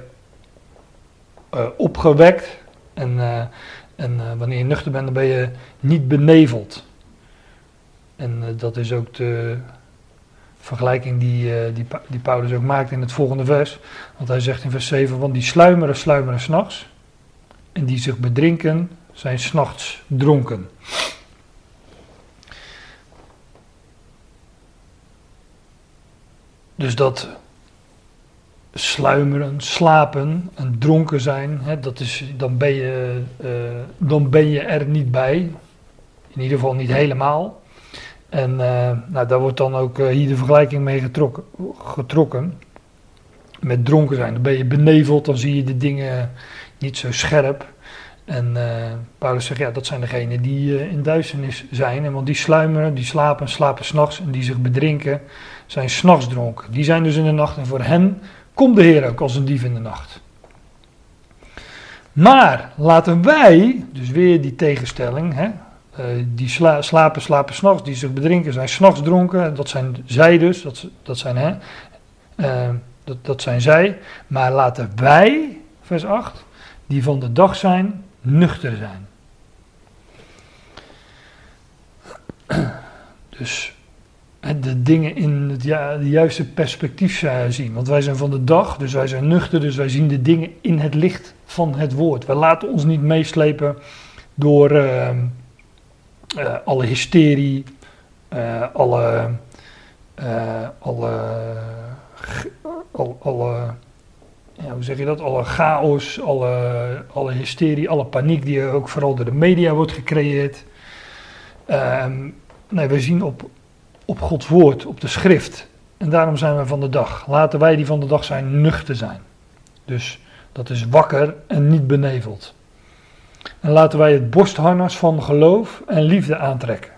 eh, opgewekt. En, eh, en wanneer je nuchter bent, dan ben je niet beneveld. En dat is ook de vergelijking die, die, die Paulus ook maakt in het volgende vers. Want hij zegt in vers 7, want die sluimeren, sluimeren s'nachts. En die zich bedrinken, zijn s'nachts dronken. Dus dat sluimeren, slapen en dronken zijn, hè, dat is, dan, ben je, eh, dan ben je er niet bij. In ieder geval niet helemaal. En eh, nou, daar wordt dan ook eh, hier de vergelijking mee getrokken, getrokken. Met dronken zijn. Dan ben je beneveld, dan zie je de dingen niet zo scherp. En Paulus zegt, ja, dat zijn degenen die in duisternis zijn. En want die sluimeren, die slapen, slapen s'nachts. En die zich bedrinken, zijn s'nachts dronken. Die zijn dus in de nacht. En voor hen komt de Heer ook als een dief in de nacht. Maar laten wij, dus weer die tegenstelling, hè, eh, die sla- slapen, slapen s'nachts, die zich bedrinken, zijn s'nachts dronken. Dat zijn zij dus, dat, dat zijn hè, eh, dat, dat zijn zij. Maar laten wij, vers 8, die van de dag zijn, nuchter zijn. Dus de dingen in het ju- de juiste perspectief zien. Want wij zijn van de dag, dus wij zijn nuchter, dus wij zien de dingen in het licht van het woord. Wij laten ons niet meeslepen door ehm, eh, alle hysterie, eh, alle, eh, alle, g- al- alle, ja, hoe zeg je dat, alle chaos, alle, alle hysterie, alle paniek die ook vooral door de media wordt gecreëerd. Ehm, nee, we zien op, op Gods woord, op de schrift. En daarom zijn we van de dag. Laten wij die van de dag zijn nuchter zijn. Dus dat is wakker en niet beneveld. En laten wij het borstharnas van geloof en liefde aantrekken.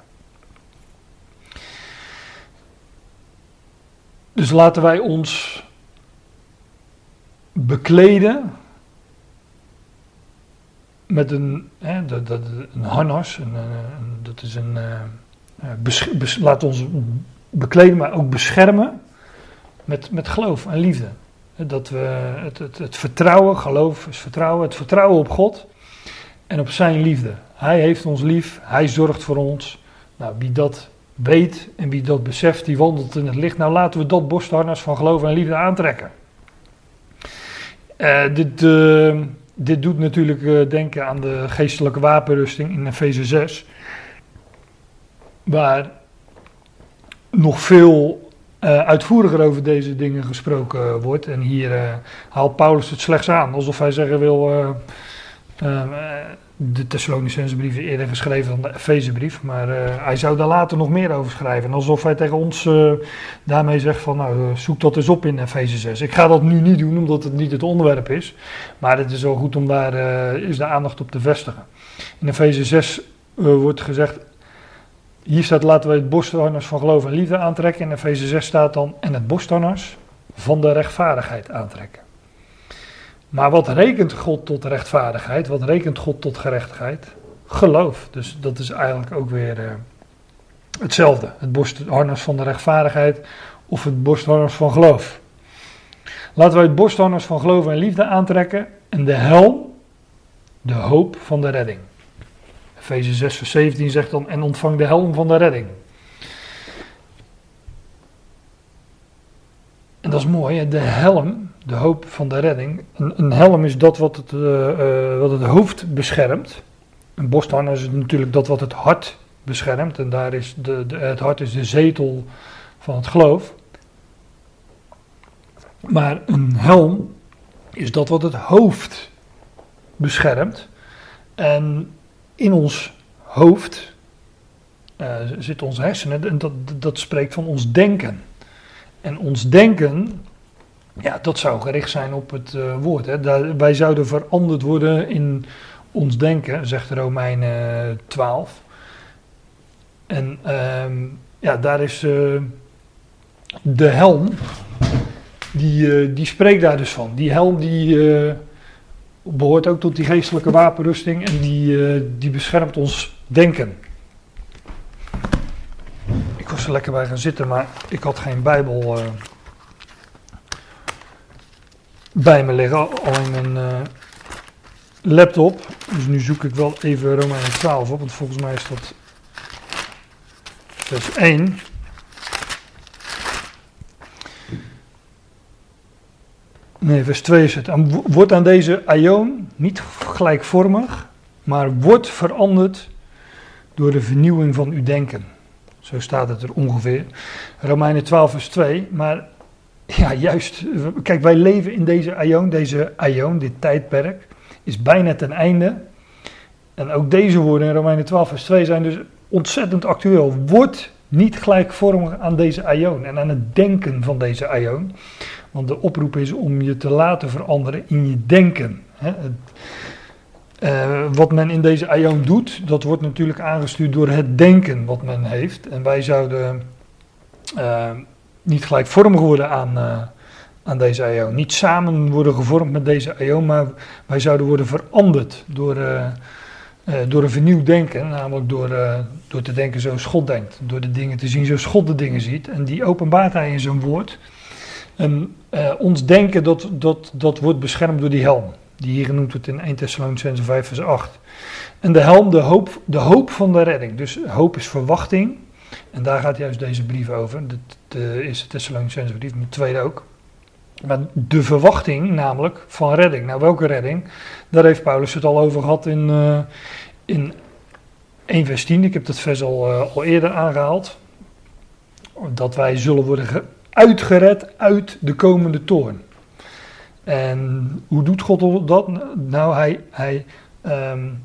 Dus laten wij ons bekleden met een, hè, dat, een harnas. Dat is een. Eh, laat ons bekleden, maar ook beschermen met, met geloof en liefde. Dat we het, het, het vertrouwen, geloof is vertrouwen, het vertrouwen op God. en op zijn liefde. Hij heeft ons lief, hij zorgt voor ons. Nou, wie dat weet en wie dat beseft, die wandelt in het licht. Nou, laten we dat borstharnas van geloof en liefde aantrekken. Eh, dit, eh, dit doet natuurlijk denken aan de geestelijke wapenrusting in Efeze 6. Waar nog veel uitvoeriger over deze dingen gesproken wordt. En hier haalt Paulus het slechts aan, alsof hij zeggen wil de Thessalonicense brief is eerder geschreven dan de Efezebrief. Maar hij zou daar later nog meer over schrijven. Alsof hij tegen ons daarmee zegt van nou eh, zoek dat eens op in Efeze 6. Ik ga dat nu niet doen omdat het niet het onderwerp is. Maar het is wel goed om daar is de aandacht op te vestigen. In Efeze 6 wordt gezegd hier staat laten we het borstharnas van geloof en liefde aantrekken. In Efeze 6 staat dan en het borstharnas van de rechtvaardigheid aantrekken. Maar wat rekent God tot rechtvaardigheid? Wat rekent God tot gerechtigheid? Geloof. Dus dat is eigenlijk ook weer uh, hetzelfde. Het borstharnas van de rechtvaardigheid of het borstharnas van geloof. Laten we het borstharnas van geloof en liefde aantrekken en de helm, de hoop van de redding. Efeze 6 vers 17 zegt dan en ontvang de helm van de redding. En dat is mooi, de helm de hoop van de redding. Een, helm is dat wat het, uh, uh, wat het hoofd beschermt. Een borstharnas is natuurlijk dat wat het hart beschermt. En daar is de, de, het hart is de zetel van het geloof. Maar een helm is dat wat het hoofd beschermt. En in ons hoofd uh, zitten onze hersenen en dat, dat spreekt van ons denken. En ons denken ja, dat zou gericht zijn op het uh, woord. Hè. Wij zouden veranderd worden in ons denken, zegt Romein 12. En um, ja, daar is de helm, die, die spreekt daar dus van. Die helm die behoort ook tot die geestelijke wapenrusting en die, die beschermt ons denken. Ik was er lekker bij gaan zitten, maar ik had geen Bijbel bij me liggen, al in mijn uh, laptop. Dus nu zoek ik wel even Romeinen 12 op, want volgens mij is dat vers 1. Nee, vers 2 is het. Wordt aan deze aion niet gelijkvormig, maar wordt veranderd door de vernieuwing van uw denken. Zo staat het er ongeveer. Romeinen 12 vers 2. Maar ja, juist. Kijk, wij leven in deze aion, deze aion, dit tijdperk, is bijna ten einde. En ook deze woorden in Romeinen 12 vers 2 zijn dus ontzettend actueel. Word niet gelijkvormig aan deze aion en aan het denken van deze aion. Want de oproep is om je te laten veranderen in je denken. Hè. Uh, wat men in deze aion doet, dat wordt natuurlijk aangestuurd door het denken wat men heeft. En wij zouden... Uh, niet gelijkvormig worden aan, uh, aan deze eeuw. Niet samen worden gevormd met deze eeuw, maar wij zouden worden veranderd door, door een vernieuwd denken. Namelijk door, door te denken zoals God denkt. Door de dingen te zien zoals God de dingen ziet. En die openbaart hij in zijn woord. En ons denken, dat, dat, dat wordt beschermd door die helm. Die hier genoemd wordt in 1 Thessalonicense 5 vers 8. En de helm, de hoop, de hoop van de redding. Dus hoop is verwachting. En daar gaat juist deze brief over. De, de eerste Thessalonicense brief, de tweede ook. Maar de verwachting namelijk van redding. Nou, welke redding? Daar heeft Paulus het al over gehad in, uh, in 1 vers 10. Ik heb dat vers al, uh, al eerder aangehaald. Dat wij zullen worden uitgered uit de komende toorn. En hoe doet God dat? Nou, hij, hij um,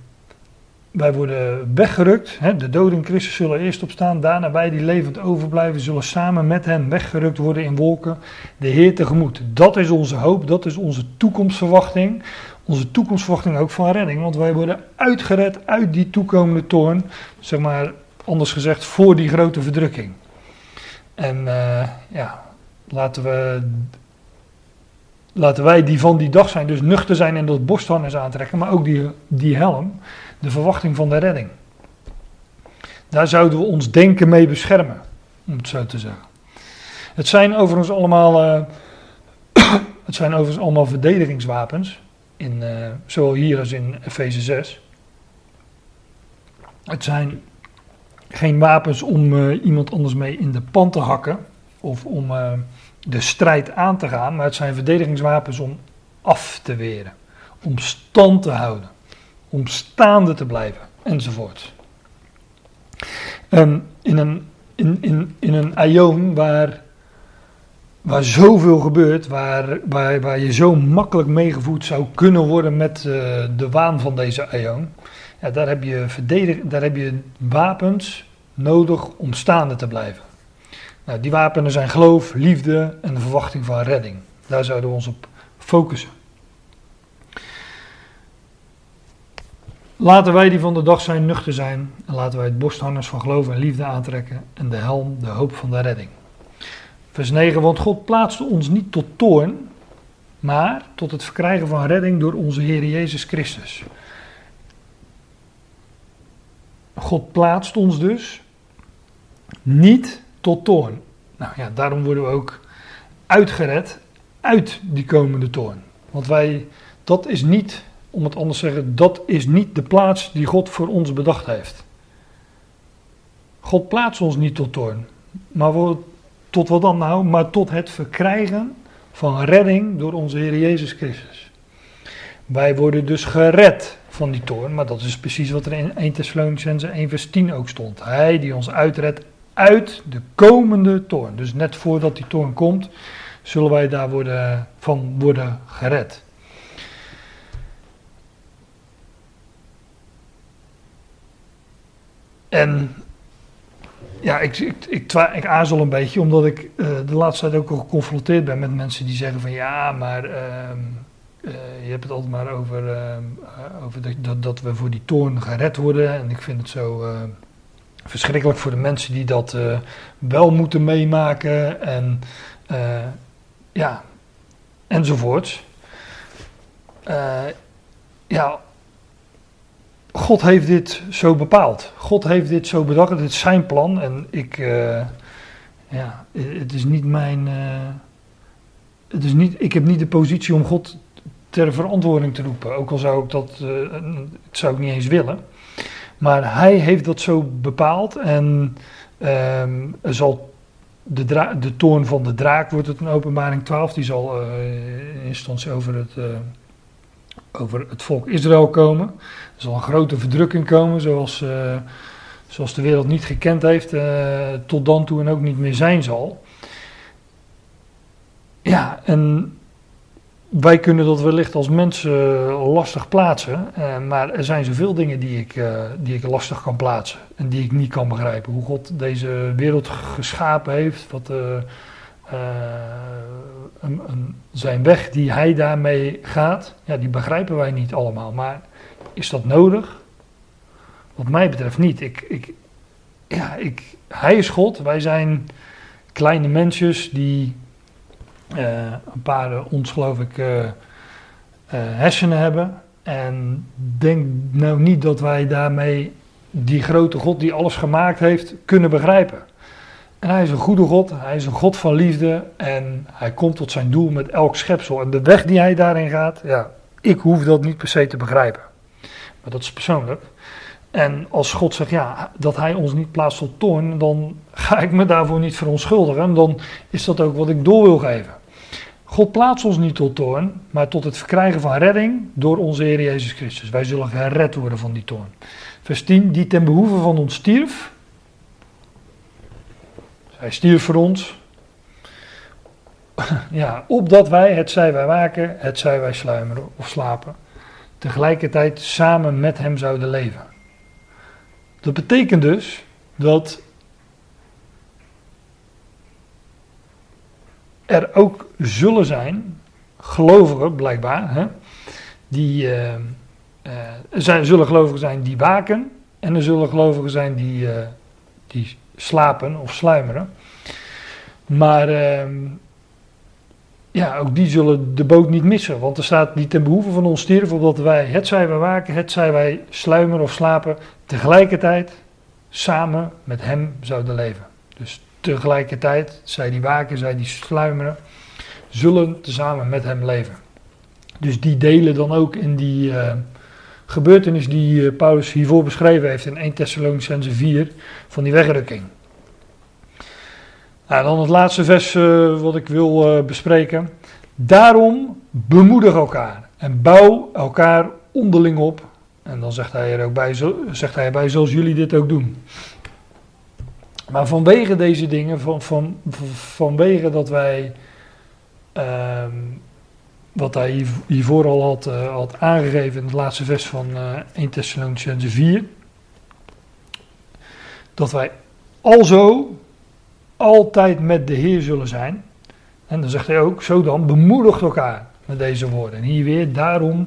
wij worden weggerukt. Hè, de doden in Christus zullen eerst opstaan. Daarna wij die levend overblijven zullen samen met hen weggerukt worden in wolken. De Heer tegemoet. Dat is onze hoop. Dat is onze toekomstverwachting. Onze toekomstverwachting ook van redding. Want wij worden uitgered uit die toekomende toorn. Zeg maar anders gezegd voor die grote verdrukking. En uh, ja, laten we laten wij die van die dag zijn, dus nuchter zijn en dat borstharnas aantrekken, maar ook die, die helm de verwachting van de redding. Daar zouden we ons denken mee beschermen, om het zo te zeggen. Het zijn overigens allemaal, uh, het zijn overigens allemaal verdedigingswapens, in, uh, zowel hier als in Efeze 6. Het zijn geen wapens om eh, iemand anders mee in de pan te hakken of om eh, de strijd aan te gaan, maar het zijn verdedigingswapens om af te weren, om stand te houden, om staande te blijven enzovoort. En in een, in, in, in een waar, waar zoveel gebeurt, waar, waar, waar je zo makkelijk meegevoed zou kunnen worden met uh, de waan van deze aion, daar, heb je verdedig, daar heb je wapens nodig om staande te blijven. Nou, die wapenen zijn geloof, liefde en de verwachting van redding. Daar zouden we ons op focussen. Laten wij die van de dag zijn nuchter zijn en laten wij het borstharnas van geloof en liefde aantrekken en de helm, de hoop van de redding. Vers 9, want God plaatste ons niet tot toorn, maar tot het verkrijgen van redding door onze Heer Jezus Christus. God plaatst ons dus niet tot toorn. Nou ja, daarom worden we ook uitgered uit die komende toorn. Want wij, dat is niet, om het anders te zeggen, dat is niet de plaats die God voor ons bedacht heeft. God plaatst ons niet tot toorn. Maar tot wat dan nou? Maar tot het verkrijgen van redding door onze Heer Jezus Christus. Wij worden dus gered van die toorn, maar dat is precies wat er in 1 Thessalonicense 1 vers 10 ook stond. Hij die ons uitredt uit de komende toorn. Dus net voordat die toorn komt, zullen wij daar worden, van worden gered. En ja, ik, ik, ik, ik, aarzel een beetje, omdat ik uh, de laatste tijd ook al geconfronteerd ben met mensen die zeggen van ja, maar uh, uh, je hebt het altijd maar over, ehm, eh, over dat, dat, we voor die toorn gered worden. En ik vind het zo verschrikkelijk voor de mensen die dat uh, wel moeten meemaken en ja, enzovoorts. Ja, God heeft dit zo bepaald. God heeft dit zo bedacht. Het is zijn plan en ik, ja, het is niet mijn, het is niet, ik heb niet de positie om God ter verantwoording te roepen. Ook al zou ik dat, het zou ik niet eens willen. Maar hij heeft dat zo bepaald en um, zal de, de toorn van de draak wordt het in openbaring 12, die zal uh, in instantie over het, uh, over het volk Israël komen. Er zal een grote verdrukking komen zoals, uh, zoals de wereld niet gekend heeft tot dan toe en ook niet meer zijn zal. Ja, en wij kunnen dat wellicht als mensen lastig plaatsen, eh, maar er zijn zoveel dingen die ik, eh, die ik lastig kan plaatsen en die ik niet kan begrijpen. Hoe God deze wereld geschapen heeft, wat uh, een, zijn weg die hij daarmee gaat, ja, die begrijpen wij niet allemaal. Maar is dat nodig? Wat mij betreft niet. Ik, ik, ja, ik, hij is God, wij zijn kleine mensjes die een paar ons geloof ik uh, hersenen hebben. En denk nou niet dat wij daarmee die grote God die alles gemaakt heeft kunnen begrijpen. En hij is een goede God, hij is een God van liefde en hij komt tot zijn doel met elk schepsel. En de weg die hij daarin gaat, ja, ik hoef dat niet per se te begrijpen. Maar dat is persoonlijk. En als God zegt ja, dat hij ons niet plaatst tot toorn, dan ga ik me daarvoor niet verontschuldigen. En dan is dat ook wat ik door wil geven. God plaatst ons niet tot toorn, maar tot het verkrijgen van redding door onze Heer Jezus Christus. Wij zullen gered worden van die toorn. Vers 10, die ten behoeve van ons stierf. Hij stierf voor ons. Ja, opdat wij, het zij wij waken, het zij wij sluimeren of slapen, tegelijkertijd samen met hem zouden leven. Dat betekent dus dat er ook zullen zijn, gelovigen blijkbaar, hè, die, uh, uh, er zullen gelovigen zijn die waken en er zullen gelovigen zijn die, uh, die slapen of sluimeren. Maar ehm, ja, ook die zullen de boot niet missen, want er staat die ten behoeve van ons sterven, opdat wij, het zij wij waken, het zij wij sluimeren of slapen, tegelijkertijd samen met hem zouden leven. Dus tegelijkertijd, zij die waken, zij die sluimeren, zullen tezamen met hem leven. Dus die delen dan ook in die uh, gebeurtenis die eh, Paulus hiervoor beschreven heeft in 1 Thessalonicense 4 van die wegrukking. Nou, dan het laatste vers eh, wat ik wil eh, bespreken. Daarom bemoedig elkaar en bouw elkaar onderling op. En dan zegt hij er ook bij, zegt hij erbij, zoals jullie dit ook doen. Maar vanwege deze dingen, van, van, vanwege dat wij, ehm, wat hij hier, hiervoor al had, uh, had aangegeven in het laatste vers van uh, 1 Thessalonicense 4, dat wij alzo altijd met de Heer zullen zijn. En dan zegt hij ook, zo dan, bemoedigt elkaar met deze woorden. En hier weer, daarom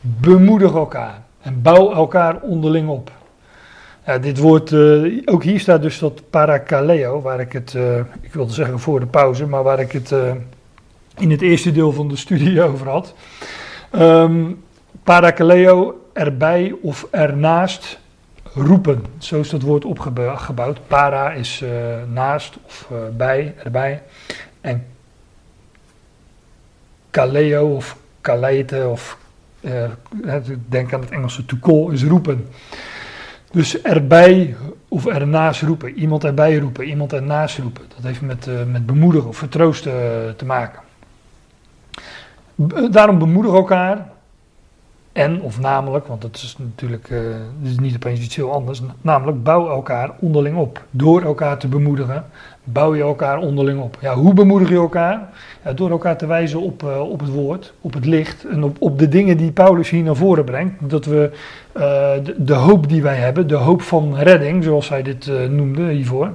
bemoedig elkaar en bouw elkaar onderling op. Dit woord, uh, ook hier staat dus dat parakaleo, waar ik het, uh, ik wilde zeggen voor de pauze, maar waar ik het uh, in het eerste deel van de studie over had. Um, parakaleo, erbij of ernaast roepen. Zo is dat woord opgebouwd. Para is naast of bij, erbij. En kaleo of kaleite of denk aan het Engelse to call is roepen. Dus erbij of ernaast roepen, iemand erbij roepen, iemand ernaast roepen. Dat heeft met, uh, met bemoedigen of vertroosten uh, te maken. B daarom bemoedig elkaar. En, of namelijk, want dat is natuurlijk uh, is niet opeens iets heel anders. Namelijk, bouw elkaar onderling op. Door elkaar te bemoedigen, bouw je elkaar onderling op. Ja, hoe bemoedig je elkaar? Ja, door elkaar te wijzen op, uh, op het woord, op het licht en op, op de dingen die Paulus hier naar voren brengt. Dat we uh, de, hoop die wij hebben, de hoop van redding, zoals hij dit noemde hiervoor.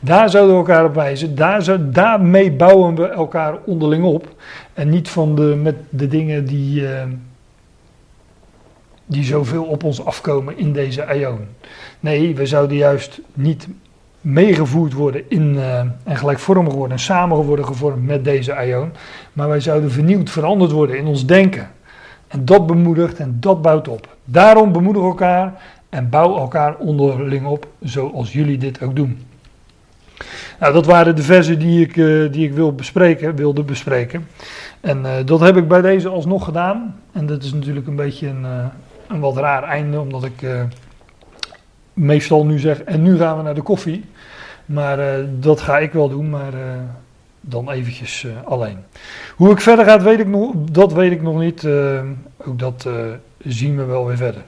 Daar zouden we elkaar op wijzen. Daar zou, daarmee bouwen we elkaar onderling op. En niet van de, met de dingen die, die zoveel op ons afkomen in deze aion. Nee, we zouden juist niet meegevoerd worden in, uh, en gelijkvormig worden en samen worden gevormd met deze aion. Maar wij zouden vernieuwd, veranderd worden in ons denken. En dat bemoedigt en dat bouwt op. Daarom bemoedig elkaar en bouw elkaar onderling op, zoals jullie dit ook doen. Nou, dat waren de versen die ik, uh, die ik wil bespreken, wilde bespreken. En uh, dat heb ik bij deze alsnog gedaan. En dat is natuurlijk een beetje een, een wat raar einde, omdat ik meestal nu zeg, en nu gaan we naar de koffie. Maar uh, dat ga ik wel doen, maar uh, dan eventjes alleen. Hoe ik verder ga, weet ik nog, dat weet ik nog niet. ook dat zien we wel weer verder.